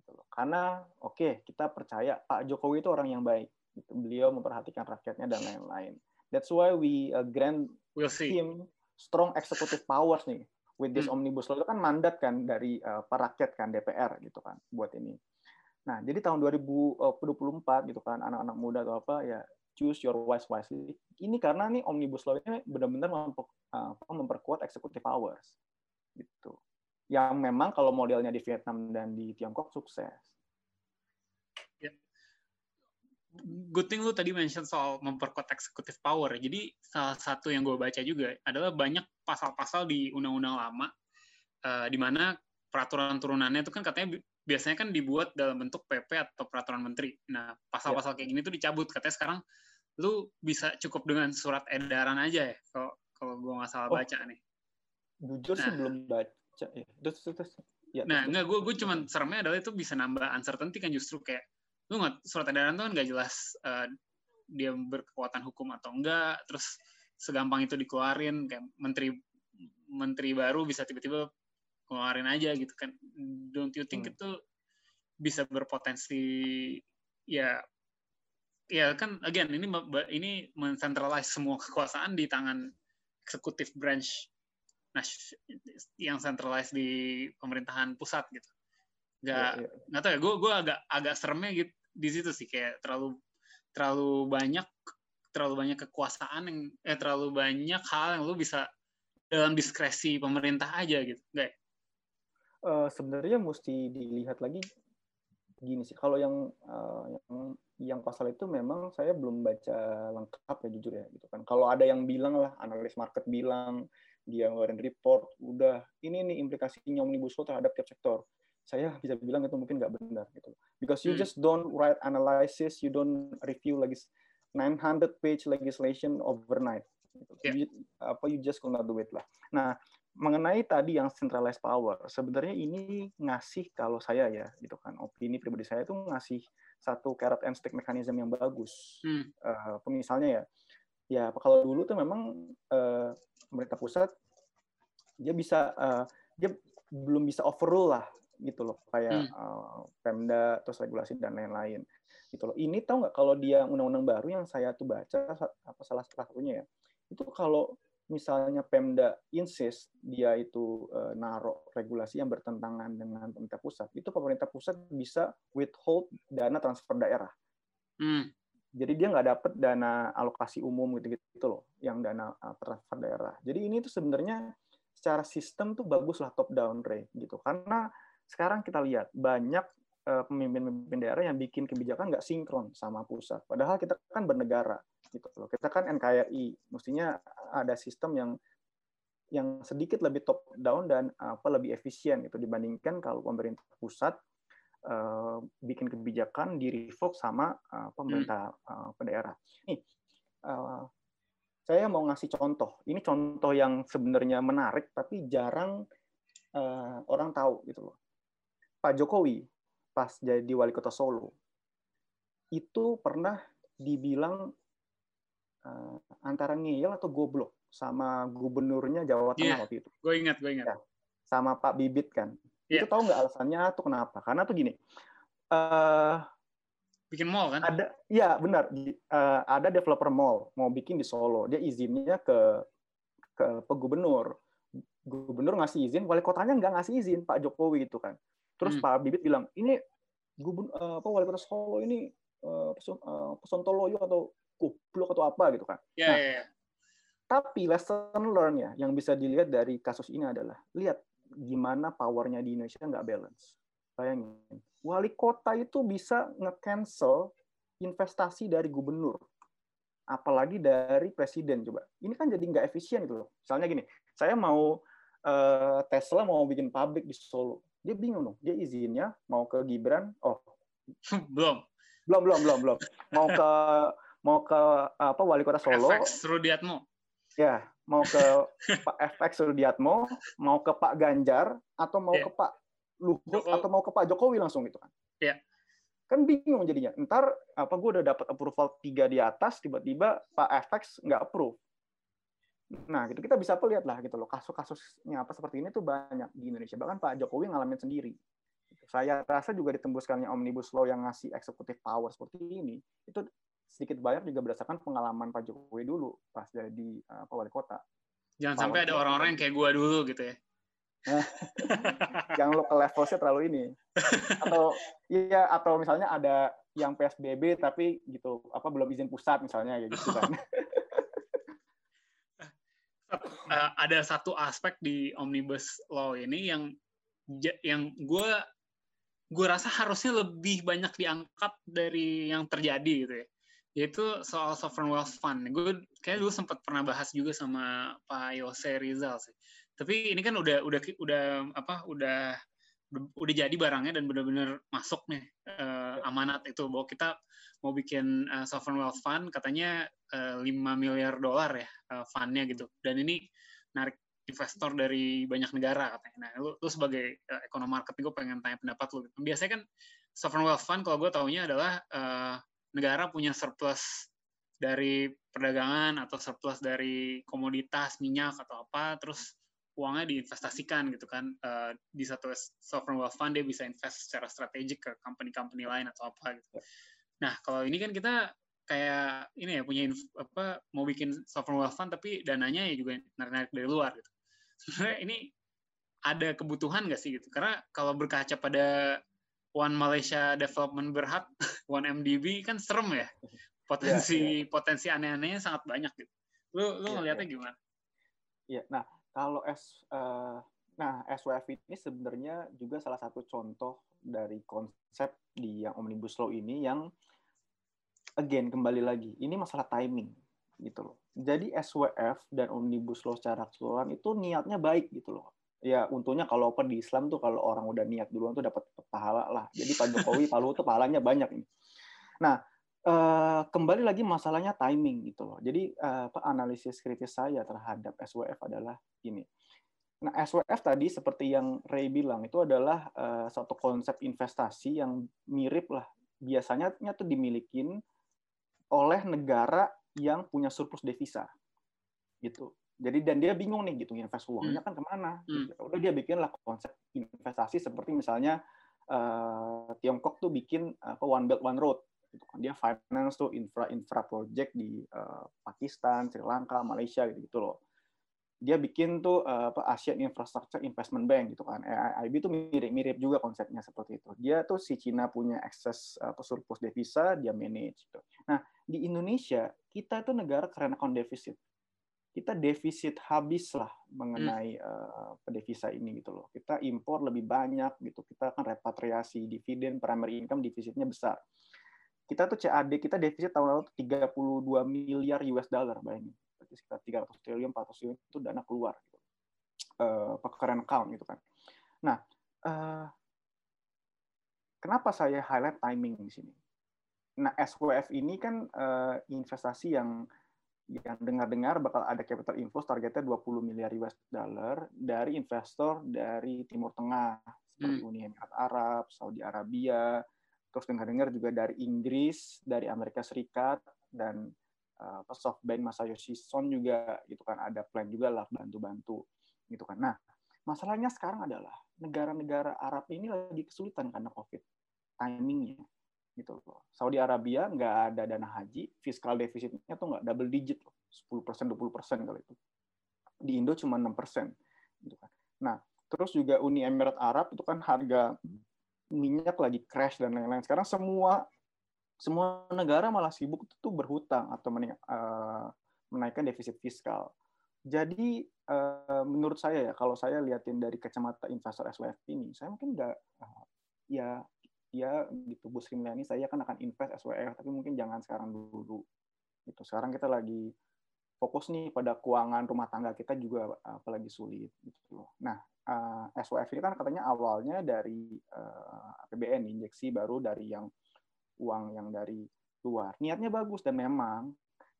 gitu loh. Karena oke okay, kita percaya Pak Jokowi itu orang yang baik. Gitu. Beliau memperhatikan rakyatnya dan lain-lain. That's why we uh, grant we'll see. him strong executive powers nih with this hmm. omnibus law itu kan mandat kan dari uh, para rakyat kan DPR gitu kan buat ini. Nah, jadi tahun 2024 gitu kan anak-anak muda atau apa ya choose your wise wisely. Ini karena nih omnibus law ini benar-benar uh, memperkuat executive powers gitu. Yang memang kalau modelnya di Vietnam dan di Tiongkok sukses. Yeah. Good thing lu tadi mention soal memperkuat executive power. Jadi salah satu yang gue baca juga adalah banyak pasal-pasal di undang-undang lama uh, di mana peraturan turunannya itu kan katanya biasanya kan dibuat dalam bentuk PP atau peraturan menteri. Nah, pasal-pasal yeah. kayak gini tuh dicabut. Katanya sekarang lu bisa cukup dengan surat edaran aja ya kalau kalau gue nggak salah oh, baca nih. Jujur nah, sih belum baca ya. Terus terus ya, nah nggak gue gue cuman seremnya adalah itu bisa nambah uncertainty kan justru kayak lu nggak surat edaran tuh kan nggak jelas uh, dia berkekuatan hukum atau enggak terus segampang itu dikeluarin kayak menteri menteri baru bisa tiba-tiba keluarin aja gitu kan. Don't you think hmm. itu bisa berpotensi ya ya kan again ini ini mencentralize semua kekuasaan di tangan eksekutif branch nah yang centralized di pemerintahan pusat gitu. Nggak ya, ya. nggak tahu ya gue gue agak agak seremnya gitu di situ sih kayak terlalu terlalu banyak terlalu banyak kekuasaan yang eh terlalu banyak hal yang lu bisa dalam diskresi pemerintah aja gitu. Nggak uh, sebenarnya mesti dilihat lagi gini sih kalau yang uh, yang yang pasal itu memang saya belum baca lengkap ya jujur ya gitu kan. Kalau ada yang bilang lah analis market bilang dia ngeluarin report, udah ini nih implikasinya omnibus law terhadap tiap sektor. Saya bisa bilang itu mungkin nggak benar gitu. Because you hmm. just don't write analysis, you don't review lagi 900 page legislation overnight. Gitu. Yeah. You, apa you just cannot do it lah. Nah, mengenai tadi yang centralized power, sebenarnya ini ngasih kalau saya ya gitu kan, opini pribadi saya itu ngasih satu carrot and stick mekanisme yang bagus. Hmm. Uh, misalnya ya, ya kalau dulu tuh memang uh, pemerintah pusat dia bisa uh, dia belum bisa overrule lah gitu loh kayak hmm. uh, Pemda terus regulasi dan lain-lain gitu loh. Ini tahu nggak kalau dia undang-undang baru yang saya tuh baca apa salah satunya ya itu kalau misalnya Pemda insist dia itu uh, naruh regulasi yang bertentangan dengan pemerintah pusat, itu pemerintah pusat bisa withhold dana transfer daerah. Hmm. Jadi dia nggak dapat dana alokasi umum gitu-gitu loh, yang dana uh, transfer daerah. Jadi ini tuh sebenarnya secara sistem tuh bagus lah top down rate gitu, karena sekarang kita lihat banyak eh, pemimpin-pemimpin daerah yang bikin kebijakan nggak sinkron sama pusat. Padahal kita kan bernegara gitu loh. Kita kan NKRI, mestinya ada sistem yang yang sedikit lebih top down dan apa lebih efisien itu dibandingkan kalau pemerintah pusat uh, bikin kebijakan di revoke sama uh, pemerintah uh, daerah. Nih, uh, saya mau ngasih contoh. Ini contoh yang sebenarnya menarik, tapi jarang uh, orang tahu gitu loh. Pak Jokowi pas jadi wali kota Solo itu pernah dibilang uh, antara ngeyel atau goblok sama gubernurnya Jawa Tengah yeah, waktu itu. Gue ingat, gue ingat. Ya, sama Pak Bibit kan. Yeah. Itu tahu nggak alasannya tuh kenapa? Karena tuh gini. Uh, bikin mall kan? Ada, ya benar. Uh, ada developer mall mau bikin di Solo. Dia izinnya ke ke gubernur. Gubernur ngasih izin, wali kotanya nggak ngasih izin Pak Jokowi itu kan. Terus hmm. Pak Bibit bilang ini gubernur uh, apa wali kota Solo ini uh, peson, uh, pesontoloyo atau goblok atau apa gitu kan. Yeah, nah, yeah, yeah. Tapi lesson learn ya yang bisa dilihat dari kasus ini adalah lihat gimana powernya di Indonesia nggak balance. Bayangin, wali kota itu bisa nge-cancel investasi dari gubernur, apalagi dari presiden coba. Ini kan jadi nggak efisien itu loh. Misalnya gini, saya mau uh, Tesla mau bikin pabrik di Solo, dia bingung dong. Dia izinnya mau ke Gibran, oh belum, belum belum belum belum, mau ke mau ke apa wali kota Solo. FX Rudiatmo. Ya, mau ke Pak FX Rudiatmo, mau ke Pak Ganjar, atau mau yeah. ke Pak Luhut atau mau ke Pak Jokowi langsung gitu kan. Iya. Kan bingung jadinya. Ntar apa gue udah dapat approval tiga di atas, tiba-tiba Pak FX nggak approve. Nah, gitu kita bisa lihat lah gitu loh kasus-kasusnya apa seperti ini tuh banyak di Indonesia. Bahkan Pak Jokowi ngalamin sendiri. Saya rasa juga ditembuskannya omnibus law yang ngasih eksekutif power seperti ini itu sedikit banyak juga berdasarkan pengalaman Pak Jokowi dulu pas jadi apa wali kota. Jangan power sampai ada orang-orang yang kayak gua dulu gitu ya. yang lo ke levelnya terlalu ini atau iya atau misalnya ada yang PSBB tapi gitu apa belum izin pusat misalnya ya gitu kan uh, ada satu aspek di omnibus law ini yang yang gue gue rasa harusnya lebih banyak diangkat dari yang terjadi gitu ya yaitu soal sovereign wealth fund gue kayak dulu sempat pernah bahas juga sama Pak Yose Rizal sih tapi ini kan udah udah udah apa udah udah jadi barangnya dan benar-benar masuk nih uh, amanat itu bahwa kita mau bikin uh, sovereign wealth fund katanya uh, eh, 5 miliar dolar ya uh, fundnya gitu dan ini narik investor dari banyak negara katanya. Nah, lu, lu sebagai uh, ekonom marketing gue pengen tanya pendapat lu. Gitu. Biasanya kan sovereign wealth fund kalau gue taunya adalah uh, negara punya surplus dari perdagangan atau surplus dari komoditas minyak atau apa, terus uangnya diinvestasikan gitu kan uh, di satu sovereign wealth fund dia bisa invest secara strategik ke company-company lain atau apa gitu. Nah kalau ini kan kita kayak ini ya punya apa mau bikin sovereign wealth fund tapi dananya ya juga narik-narik dari luar gitu. Sebenarnya ini ada kebutuhan nggak sih gitu? Karena kalau berkaca pada One Malaysia Development Berhad, One MDB kan serem ya. Potensi yeah, yeah. potensi aneh-anehnya sangat banyak gitu. Lu lu yeah, ngeliatnya yeah. gimana? Iya, yeah. nah kalau S uh, nah SWF ini sebenarnya juga salah satu contoh dari konsep di yang omnibus law ini yang again kembali lagi ini masalah timing gitu loh. Jadi SWF dan omnibus law secara keseluruhan itu niatnya baik gitu loh. Ya untungnya kalau apa di Islam tuh kalau orang udah niat duluan tuh dapat pahala lah. Jadi Pak Jokowi Pak Luhut tuh pahalanya banyak ini. Nah, Uh, kembali lagi masalahnya timing gitu loh. Jadi apa analisis kritis saya terhadap SWF adalah ini. Nah, SWF tadi seperti yang Ray bilang itu adalah uh, satu konsep investasi yang mirip lah. Biasanya tuh dimilikin oleh negara yang punya surplus devisa. Gitu. Jadi dan dia bingung nih gitu invest uangnya hmm. kan ke mana? Hmm. Gitu. Udah dia bikin lah konsep investasi seperti misalnya uh, Tiongkok tuh bikin apa One Belt One Road gitu kan dia finance tuh infra infra project di uh, Pakistan, Sri Lanka, Malaysia gitu gitu loh. Dia bikin tuh uh, apa Asian Infrastructure Investment Bank gitu kan. AIIB tuh mirip-mirip juga konsepnya seperti itu. Dia tuh si Cina punya akses uh, surplus devisa, dia manage gitu. Nah, di Indonesia kita tuh negara keren account defisit. Kita defisit habis lah mengenai hmm. uh, devisa ini gitu loh. Kita impor lebih banyak gitu. Kita kan repatriasi dividen primary income defisitnya besar kita tuh CAD kita defisit tahun lalu 32 miliar US dollar bayangin berarti sekitar 300 triliun 400 triliun itu dana keluar gitu. Uh, current account gitu kan nah uh, kenapa saya highlight timing di sini nah SWF ini kan uh, investasi yang yang dengar-dengar bakal ada capital inflow targetnya 20 miliar US dollar dari investor dari Timur Tengah seperti hmm. Uni Emirat Arab, Saudi Arabia, terus dengar-dengar juga dari Inggris, dari Amerika Serikat dan uh, SoftBank Masayoshi Son juga gitu kan ada plan juga lah bantu-bantu gitu kan. Nah, masalahnya sekarang adalah negara-negara Arab ini lagi kesulitan karena Covid timingnya gitu loh. Saudi Arabia nggak ada dana haji, fiskal defisitnya tuh nggak double digit loh, 10 persen, 20 persen kalau itu. Di Indo cuma 6 persen. Gitu kan. Nah, terus juga Uni Emirat Arab itu kan harga minyak lagi crash dan lain-lain. Sekarang semua semua negara malah sibuk tuh berhutang atau uh, menaikkan defisit fiskal. Jadi uh, menurut saya ya, kalau saya liatin dari kacamata investor SWF ini, saya mungkin nggak uh, ya ya gitu. Bu Sri Mulyani saya kan akan invest SWF tapi mungkin jangan sekarang dulu. Gitu. Sekarang kita lagi fokus nih pada keuangan rumah tangga kita juga apalagi sulit gitu. Loh nah uh, eh, SWF ini kan katanya awalnya dari uh, eh, APBN injeksi baru dari yang uang yang dari luar. Niatnya bagus dan memang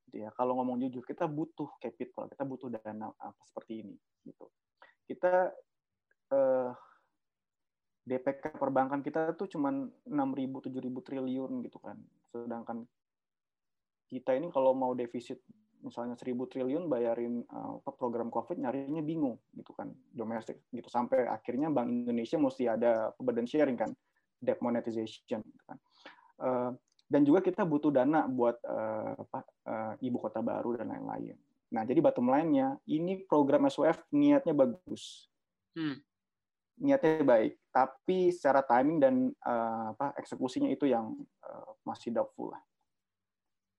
gitu ya. Kalau ngomong jujur kita butuh capital kita butuh dana apa seperti ini gitu. Kita uh, DPK perbankan kita tuh cuma 6.000 7.000 triliun gitu kan. Sedangkan kita ini kalau mau defisit misalnya 1.000 triliun bayarin uh, program Covid nyarinya bingung gitu kan domestik gitu sampai akhirnya Bank Indonesia mesti ada burden sharing kan debt monetization gitu kan. Uh, dan juga kita butuh dana buat uh, apa, uh, ibu kota baru dan lain-lain. Nah, jadi bottom line-nya ini program SWF niatnya bagus. Hmm niatnya baik, tapi secara timing dan uh, apa eksekusinya itu yang uh, masih doubtful lah.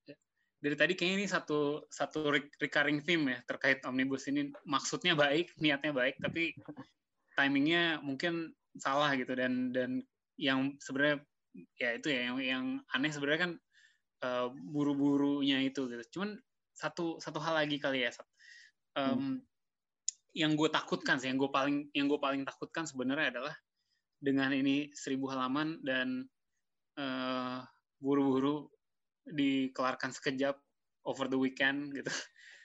Ya. Dari tadi kayaknya ini satu satu recurring theme ya terkait omnibus ini maksudnya baik, niatnya baik, tapi timingnya mungkin salah gitu dan dan yang sebenarnya ya itu ya yang yang aneh sebenarnya kan uh, buru-burunya itu gitu. Cuman satu satu hal lagi kali ya. Um, hmm yang gue takutkan sih, yang gue paling yang gue paling takutkan sebenarnya adalah dengan ini seribu halaman dan uh, buru-buru dikelarkan sekejap over the weekend gitu.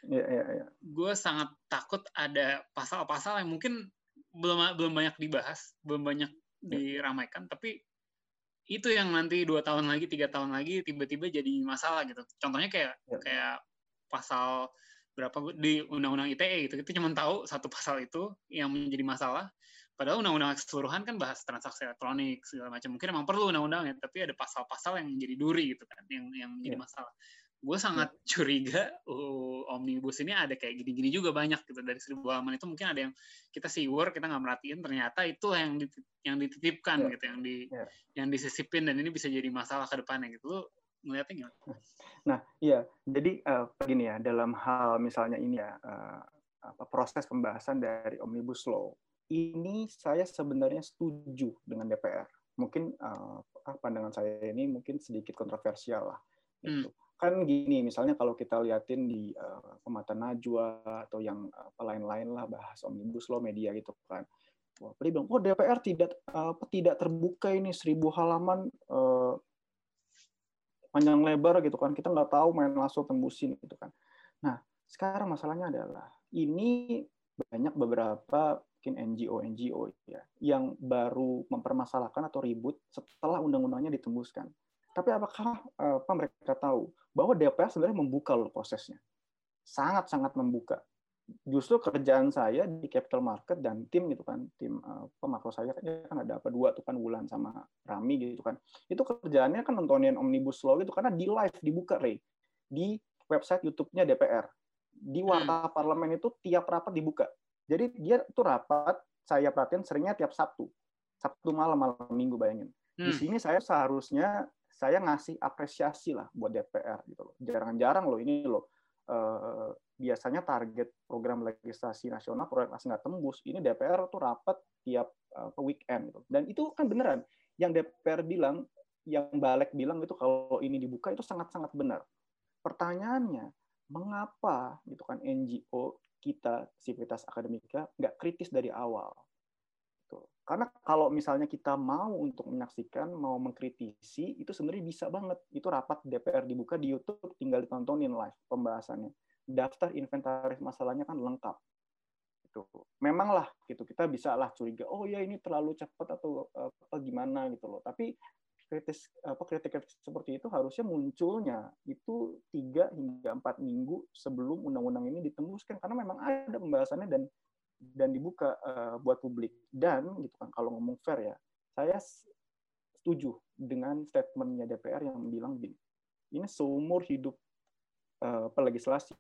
Yeah, yeah, yeah. Gue sangat takut ada pasal-pasal yang mungkin belum belum banyak dibahas, belum banyak yeah. diramaikan, tapi itu yang nanti dua tahun lagi, tiga tahun lagi tiba-tiba jadi masalah gitu. Contohnya kayak yeah. kayak pasal berapa di undang-undang ITE gitu kita cuma tahu satu pasal itu yang menjadi masalah padahal undang-undang keseluruhan kan bahas transaksi elektronik segala macam mungkin emang perlu undang-undang ya tapi ada pasal-pasal yang menjadi duri gitu kan yang yang menjadi yeah. masalah gue sangat yeah. curiga uh, omnibus ini ada kayak gini-gini juga banyak gitu dari seribu halaman itu mungkin ada yang kita siwur kita nggak merhatiin ternyata itu yang yang dititipkan yeah. gitu yang di yeah. yang disisipin dan ini bisa jadi masalah ke depannya gitu ngeliatnya gimana? Nah, iya. Jadi uh, begini ya, dalam hal misalnya ini ya, uh, apa, proses pembahasan dari Omnibus Law, ini saya sebenarnya setuju dengan DPR. Mungkin uh, pandangan saya ini mungkin sedikit kontroversial lah. Gitu. Hmm. Kan gini, misalnya kalau kita liatin di uh, Pemata Najwa atau yang apa lain-lain lah bahas Omnibus Law media gitu kan. Wah, dia bilang, oh DPR tidak uh, tidak terbuka ini seribu halaman uh, panjang lebar gitu kan. Kita nggak tahu main langsung tembusin gitu kan. Nah sekarang masalahnya adalah ini banyak beberapa mungkin NGO NGO ya yang baru mempermasalahkan atau ribut setelah undang-undangnya ditembuskan. Tapi apakah apa mereka tahu bahwa DPR sebenarnya membuka loh prosesnya? Sangat sangat membuka justru kerjaan saya di capital market dan tim gitu kan tim uh, pemakro saya kan, kan ada apa dua tuh kan Wulan sama Rami gitu kan. Itu kerjaannya kan nontonin omnibus law gitu karena di live dibuka Ray di website YouTube-nya DPR di hmm. warta parlemen itu tiap rapat dibuka. Jadi dia tuh rapat saya perhatiin seringnya tiap Sabtu. Sabtu malam malam Minggu bayangin. Di hmm. sini saya seharusnya saya ngasih apresiasi lah buat DPR gitu loh. Jarang-jarang loh ini loh uh, biasanya target program legislasi nasional proyek nggak tembus ini DPR tuh rapat tiap uh, weekend gitu. Dan itu kan beneran yang DPR bilang yang balik bilang itu kalau ini dibuka itu sangat-sangat benar. Pertanyaannya mengapa gitu kan NGO kita sivitas akademika nggak kritis dari awal? Gitu. karena kalau misalnya kita mau untuk menyaksikan mau mengkritisi itu sebenarnya bisa banget. Itu rapat DPR dibuka di YouTube tinggal ditontonin live pembahasannya daftar inventaris masalahnya kan lengkap. Itu memanglah gitu kita bisa lah curiga, oh ya ini terlalu cepat atau apa gimana gitu loh. Tapi kritis apa kritik-kritik seperti itu harusnya munculnya itu tiga hingga empat minggu sebelum undang-undang ini ditembuskan karena memang ada pembahasannya dan dan dibuka uh, buat publik dan gitu kan kalau ngomong fair ya saya setuju dengan statementnya DPR yang bilang gini ini seumur hidup uh, legislasi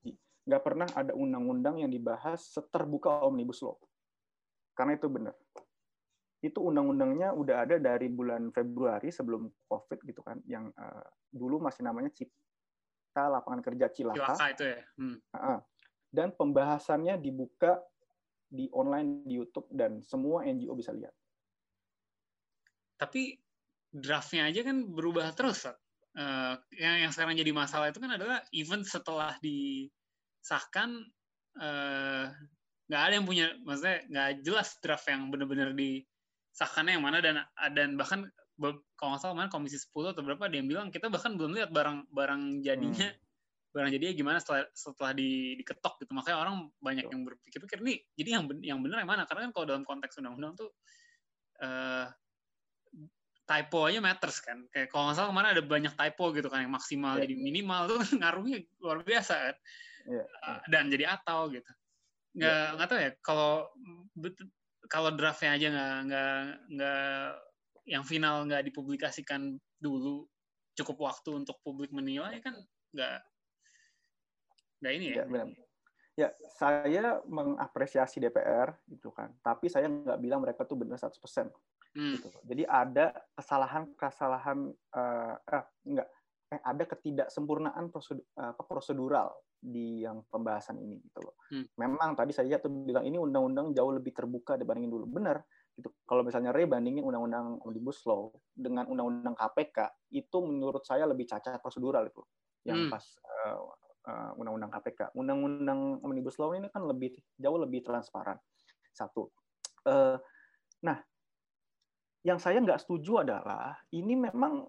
nggak pernah ada undang-undang yang dibahas seterbuka omnibus law karena itu benar itu undang-undangnya udah ada dari bulan Februari sebelum COVID gitu kan, yang uh, dulu masih namanya Cipta Lapangan Kerja Cilaka. Cilaka itu ya. Hmm. Dan pembahasannya dibuka di online di YouTube dan semua NGO bisa lihat. Tapi draftnya aja kan berubah terus. Uh, yang yang sekarang jadi masalah itu kan adalah even setelah disahkan eh, nggak uh, ada yang punya, maksudnya nggak jelas draft yang benar-benar di sahkannya yang mana. Dan dan bahkan kalau nggak salah mana komisi 10 atau berapa ada yang bilang kita bahkan belum lihat barang barang jadinya hmm. barang jadinya gimana setelah setelah di, diketok gitu. Makanya orang banyak yang berpikir-pikir nih jadi yang yang benar yang mana? Karena kan kalau dalam konteks undang-undang tuh uh, typo aja matters kan kayak kalau nggak salah ke mana ada banyak typo gitu kan yang maksimal yeah. jadi minimal tuh ngaruhnya luar biasa kan yeah. Iya. Uh, dan jadi atau gitu nggak yeah. nggak tahu ya kalau kalau draftnya aja nggak nggak nggak yang final nggak dipublikasikan dulu cukup waktu untuk publik menilai kan nggak nggak ini ya. Ya, benar. ya saya mengapresiasi DPR gitu kan, tapi saya nggak bilang mereka tuh benar 100%. Hmm. Gitu. Jadi ada kesalahan-kesalahan uh, eh, enggak eh, ada ketidaksempurnaan prosedur, uh, prosedural di yang pembahasan ini gitu loh. Hmm. Memang tadi saya tuh bilang ini undang-undang jauh lebih terbuka dibandingin dulu. Benar. Gitu. Kalau misalnya Ray bandingin undang-undang Omnibus Law dengan undang-undang KPK, itu menurut saya lebih cacat prosedural itu. Yang hmm. pas uh, uh, undang-undang KPK. Undang-undang Omnibus Law ini kan lebih jauh lebih transparan. Satu. Uh, nah, yang saya nggak setuju adalah ini memang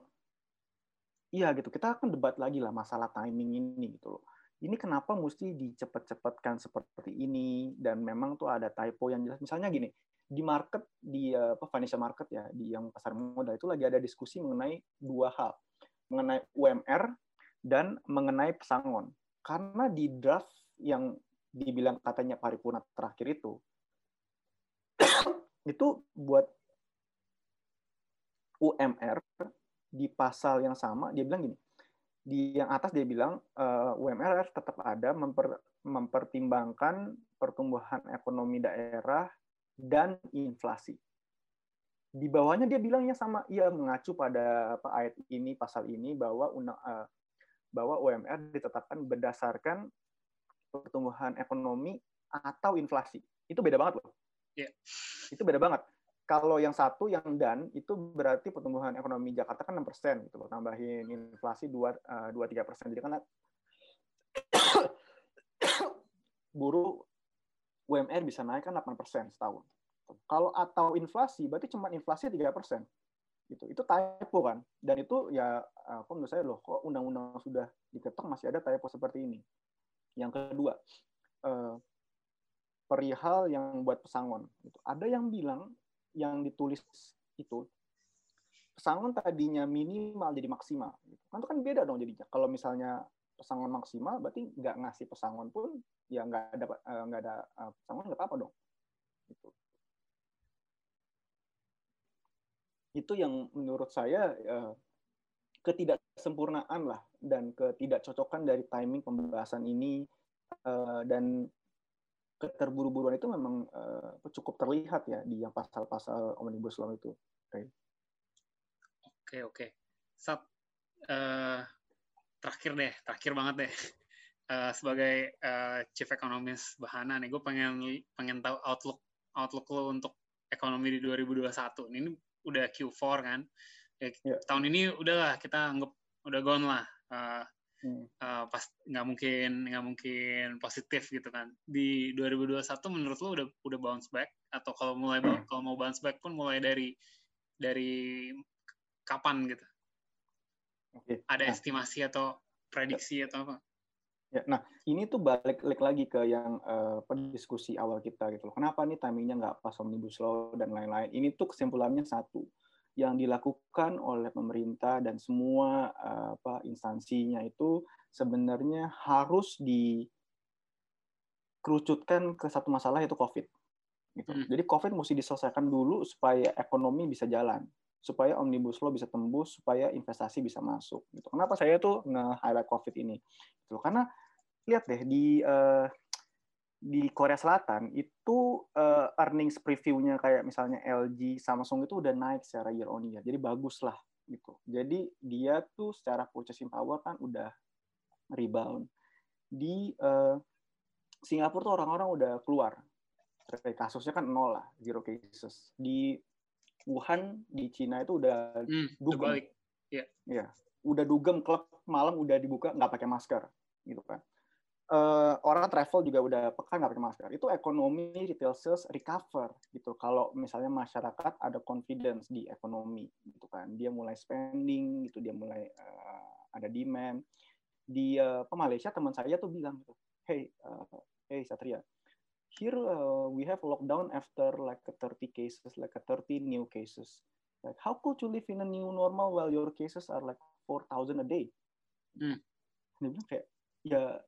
iya gitu kita akan debat lagi lah masalah timing ini gitu loh. Ini kenapa mesti dicepat-cepatkan seperti ini? Dan memang tuh ada typo yang jelas. Misalnya gini di market di apa financial market ya di yang pasar modal itu lagi ada diskusi mengenai dua hal. Mengenai UMR dan mengenai pesangon. Karena di draft yang dibilang katanya paripurna terakhir itu itu buat UMR di pasal yang sama dia bilang gini di yang atas dia bilang uh, eh, UMR tetap ada memper, mempertimbangkan pertumbuhan ekonomi daerah dan inflasi. Di bawahnya dia bilangnya sama, ia mengacu pada apa, ayat ini, pasal ini bahwa undang, uh, bahwa UMR ditetapkan berdasarkan pertumbuhan ekonomi atau inflasi. Itu beda banget loh. Yeah. Itu beda banget kalau yang satu yang dan itu berarti pertumbuhan ekonomi Jakarta kan 6 persen gitu loh tambahin inflasi dua eh, dua tiga persen. Jadi kan buruh UMR bisa naik kan 8 persen setahun. Kalau atau inflasi berarti cuma inflasi tiga persen gitu. Itu typo kan? Dan itu ya apa menurut saya loh kok undang-undang sudah diketok masih ada typo seperti ini. Yang kedua eh, perihal yang buat pesangon gitu. ada yang bilang yang ditulis itu pesangon tadinya minimal jadi maksimal. Kan itu kan beda dong jadinya. Kalau misalnya pesangon maksimal, berarti nggak ngasih pesangon pun ya nggak ada eh, nggak ada eh, pesangon nggak apa-apa dong. Gitu. Itu yang menurut saya eh, ketidaksempurnaan lah dan ketidakcocokan dari timing pembahasan ini dan keterburu-buruan itu memang uh, cukup terlihat ya di yang pasal-pasal omnibus law itu. Oke oke oke. Sat uh, terakhir deh, terakhir banget deh. Uh, sebagai uh, chief economist Bahana nih, gue pengen pengen tahu outlook outlook lo untuk ekonomi di 2021. Ini udah Q4 kan. Ya, yeah. Tahun ini udahlah kita anggap udah gone lah. Uh, uh, pas nggak mungkin nggak mungkin positif gitu kan di 2021 menurut lo udah udah bounce back atau kalau mulai hmm. kalau mau bounce back pun mulai dari dari kapan gitu okay. ada nah. estimasi atau prediksi atau apa Ya, nah ini tuh balik, balik lagi ke yang uh, diskusi awal kita gitu loh. Kenapa nih timingnya nggak pas omnibus law dan lain-lain? Ini tuh kesimpulannya satu, yang dilakukan oleh pemerintah dan semua uh, apa instansinya itu sebenarnya harus dikerucutkan ke satu masalah yaitu COVID. Gitu. Hmm. Jadi COVID mesti diselesaikan dulu supaya ekonomi bisa jalan supaya omnibus law bisa tembus, supaya investasi bisa masuk. Gitu. Kenapa saya tuh nge-highlight COVID ini? Gitu. Karena lihat deh di uh, di Korea Selatan itu uh, earnings previewnya kayak misalnya LG, Samsung itu udah naik secara year on year. Jadi bagus lah gitu. Jadi dia tuh secara purchasing power kan udah rebound. Di uh, Singapura tuh orang-orang udah keluar. Kasusnya kan nol lah, zero cases. Di Wuhan di Cina itu udah hmm, dugem. Ya. ya. Udah dugem klub malam udah dibuka nggak pakai masker gitu kan. Uh, orang travel juga udah pekan nggak pakai masker. Itu ekonomi retail sales recover gitu. Kalau misalnya masyarakat ada confidence di ekonomi gitu kan, dia mulai spending gitu, dia mulai uh, ada demand. Di uh, Malaysia teman saya tuh bilang gitu, hey, uh, hey Satria, here uh, we have lockdown after like a 30 cases, like a 30 new cases. Like how could you live in a new normal while your cases are like 4,000 a day? Hmm. Dia bilang kayak ya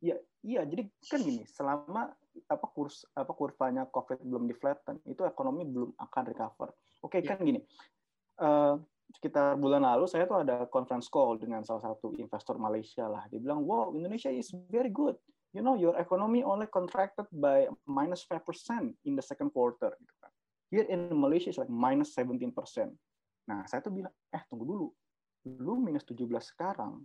ya iya jadi kan gini selama apa kurs apa kurvanya covid belum di flatten itu ekonomi belum akan recover oke okay, yeah. kan gini uh, sekitar bulan lalu saya tuh ada conference call dengan salah satu investor Malaysia lah dia bilang wow Indonesia is very good you know your economy only contracted by minus 5% in the second quarter gitu kan. Here in Malaysia is like minus 17%. Nah, saya tuh bilang, eh tunggu dulu. Lu minus 17 sekarang,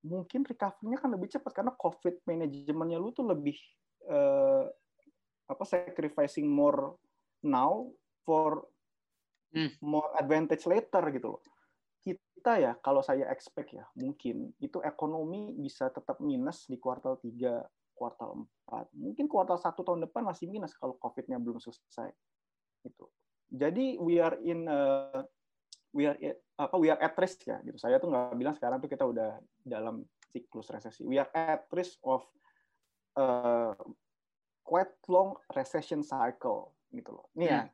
mungkin recovery-nya kan lebih cepat karena COVID manajemennya lu tuh lebih uh, apa sacrificing more now for hmm. more advantage later gitu loh kita ya kalau saya expect ya mungkin itu ekonomi bisa tetap minus di kuartal 3, kuartal 4. Mungkin kuartal 1 tahun depan masih minus kalau COVID-nya belum selesai. Itu. Jadi we are in uh, we are apa we are at risk ya gitu. Saya tuh nggak bilang sekarang tuh kita udah dalam siklus resesi. We are at risk of uh, quite long recession cycle gitu loh. Nih ya, hmm.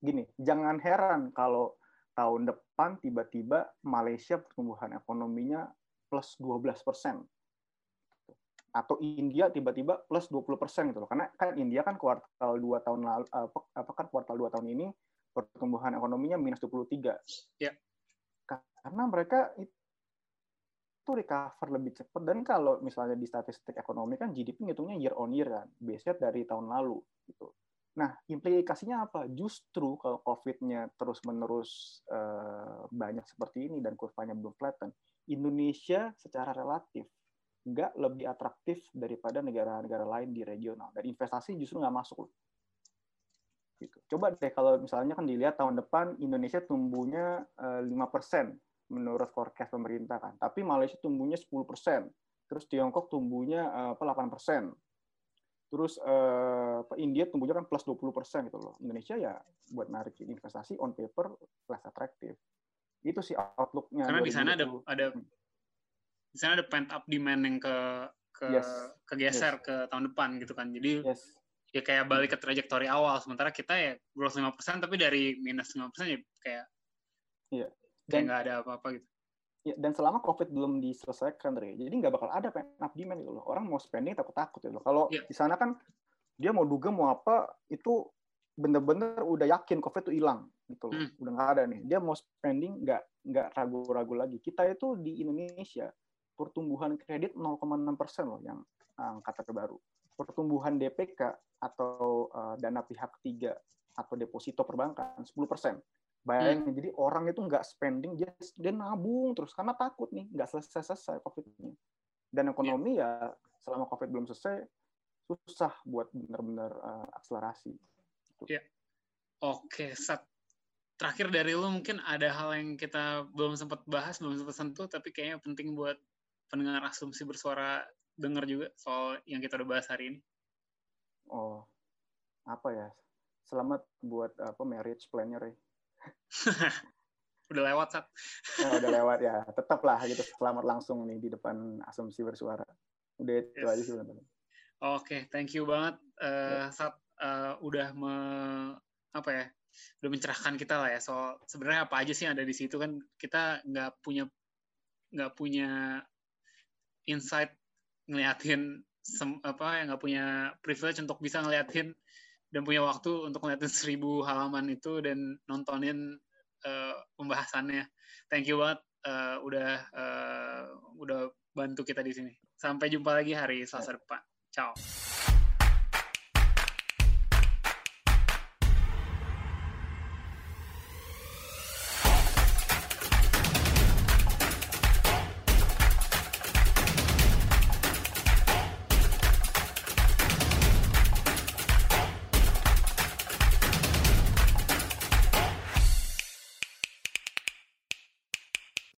gini, jangan heran kalau tahun depan tiba-tiba Malaysia pertumbuhan ekonominya plus 12 persen atau India tiba-tiba plus 20 persen gitu loh karena kan India kan kuartal dua tahun lalu apa kan kuartal dua tahun ini pertumbuhan ekonominya minus 23 ya karena mereka itu recover lebih cepat dan kalau misalnya di statistik ekonomi kan GDP ngitungnya year on year kan biasanya dari tahun lalu gitu Nah, implikasinya apa? Justru kalau COVID-nya terus-menerus uh, banyak seperti ini dan kurvanya belum flatten, Indonesia secara relatif nggak lebih atraktif daripada negara-negara lain di regional. Dan investasi justru nggak masuk. Gitu. Coba deh kalau misalnya kan dilihat tahun depan Indonesia tumbuhnya uh, eh, 5% menurut forecast pemerintah kan. Tapi Malaysia tumbuhnya 10%. Terus Tiongkok tumbuhnya uh, 8%. Terus uh, India tumbuhnya kan plus 20 persen gitu loh. Indonesia ya buat narik investasi on paper less atraktif. Itu sih outlooknya. Karena di sana ada ada hmm. di sana ada pent up demand yang ke ke yes. kegeser yes. ke tahun depan gitu kan. Jadi yes. Ya kayak balik ke trajektori awal. Sementara kita ya growth 5 persen tapi dari minus 5 persen ya kayak Iya. Dan, kayak nggak ada apa-apa gitu. Ya, dan selama COVID belum diselesaikan, Re, jadi nggak bakal ada pent up demand gitu loh. Orang mau spending takut-takut gitu loh. Kalau yeah. di sana kan dia mau duga mau apa itu bener-bener udah yakin COVID itu hilang gitu loh. Hmm. Udah nggak ada nih. Dia mau spending nggak nggak ragu-ragu lagi. Kita itu di Indonesia pertumbuhan kredit 0,6 persen loh yang angka terbaru. Pertumbuhan DPK atau uh, dana pihak ketiga atau deposito perbankan 10 persen. Bayangin, hmm. jadi orang itu nggak spending, dia, dia nabung terus karena takut nih nggak selesai-selesai COVID-nya. Dan ekonomi yeah. ya selama COVID belum selesai susah buat benar-benar uh, akselerasi. Iya. Yeah. Oke, okay. terakhir dari lu mungkin ada hal yang kita belum sempat bahas, belum sempat sentuh, tapi kayaknya penting buat pendengar asumsi bersuara dengar juga soal yang kita udah bahas hari ini. Oh, apa ya? Selamat buat apa marriage planner ya. udah lewat sat. Oh, udah lewat ya. Tetaplah gitu selamat langsung nih di depan asumsi bersuara. Udah itu yes. aja sih Oke, okay, thank you banget uh, Sat uh, udah me, apa ya? Udah mencerahkan kita lah ya. So sebenarnya apa aja sih yang ada di situ kan kita nggak punya nggak punya insight ngeliatin sem, apa yang nggak punya privilege untuk bisa ngeliatin dan punya waktu untuk ngeliatin seribu halaman itu dan nontonin uh, pembahasannya. Thank you banget uh, udah uh, udah bantu kita di sini. Sampai jumpa lagi hari Selasa depan. Ciao.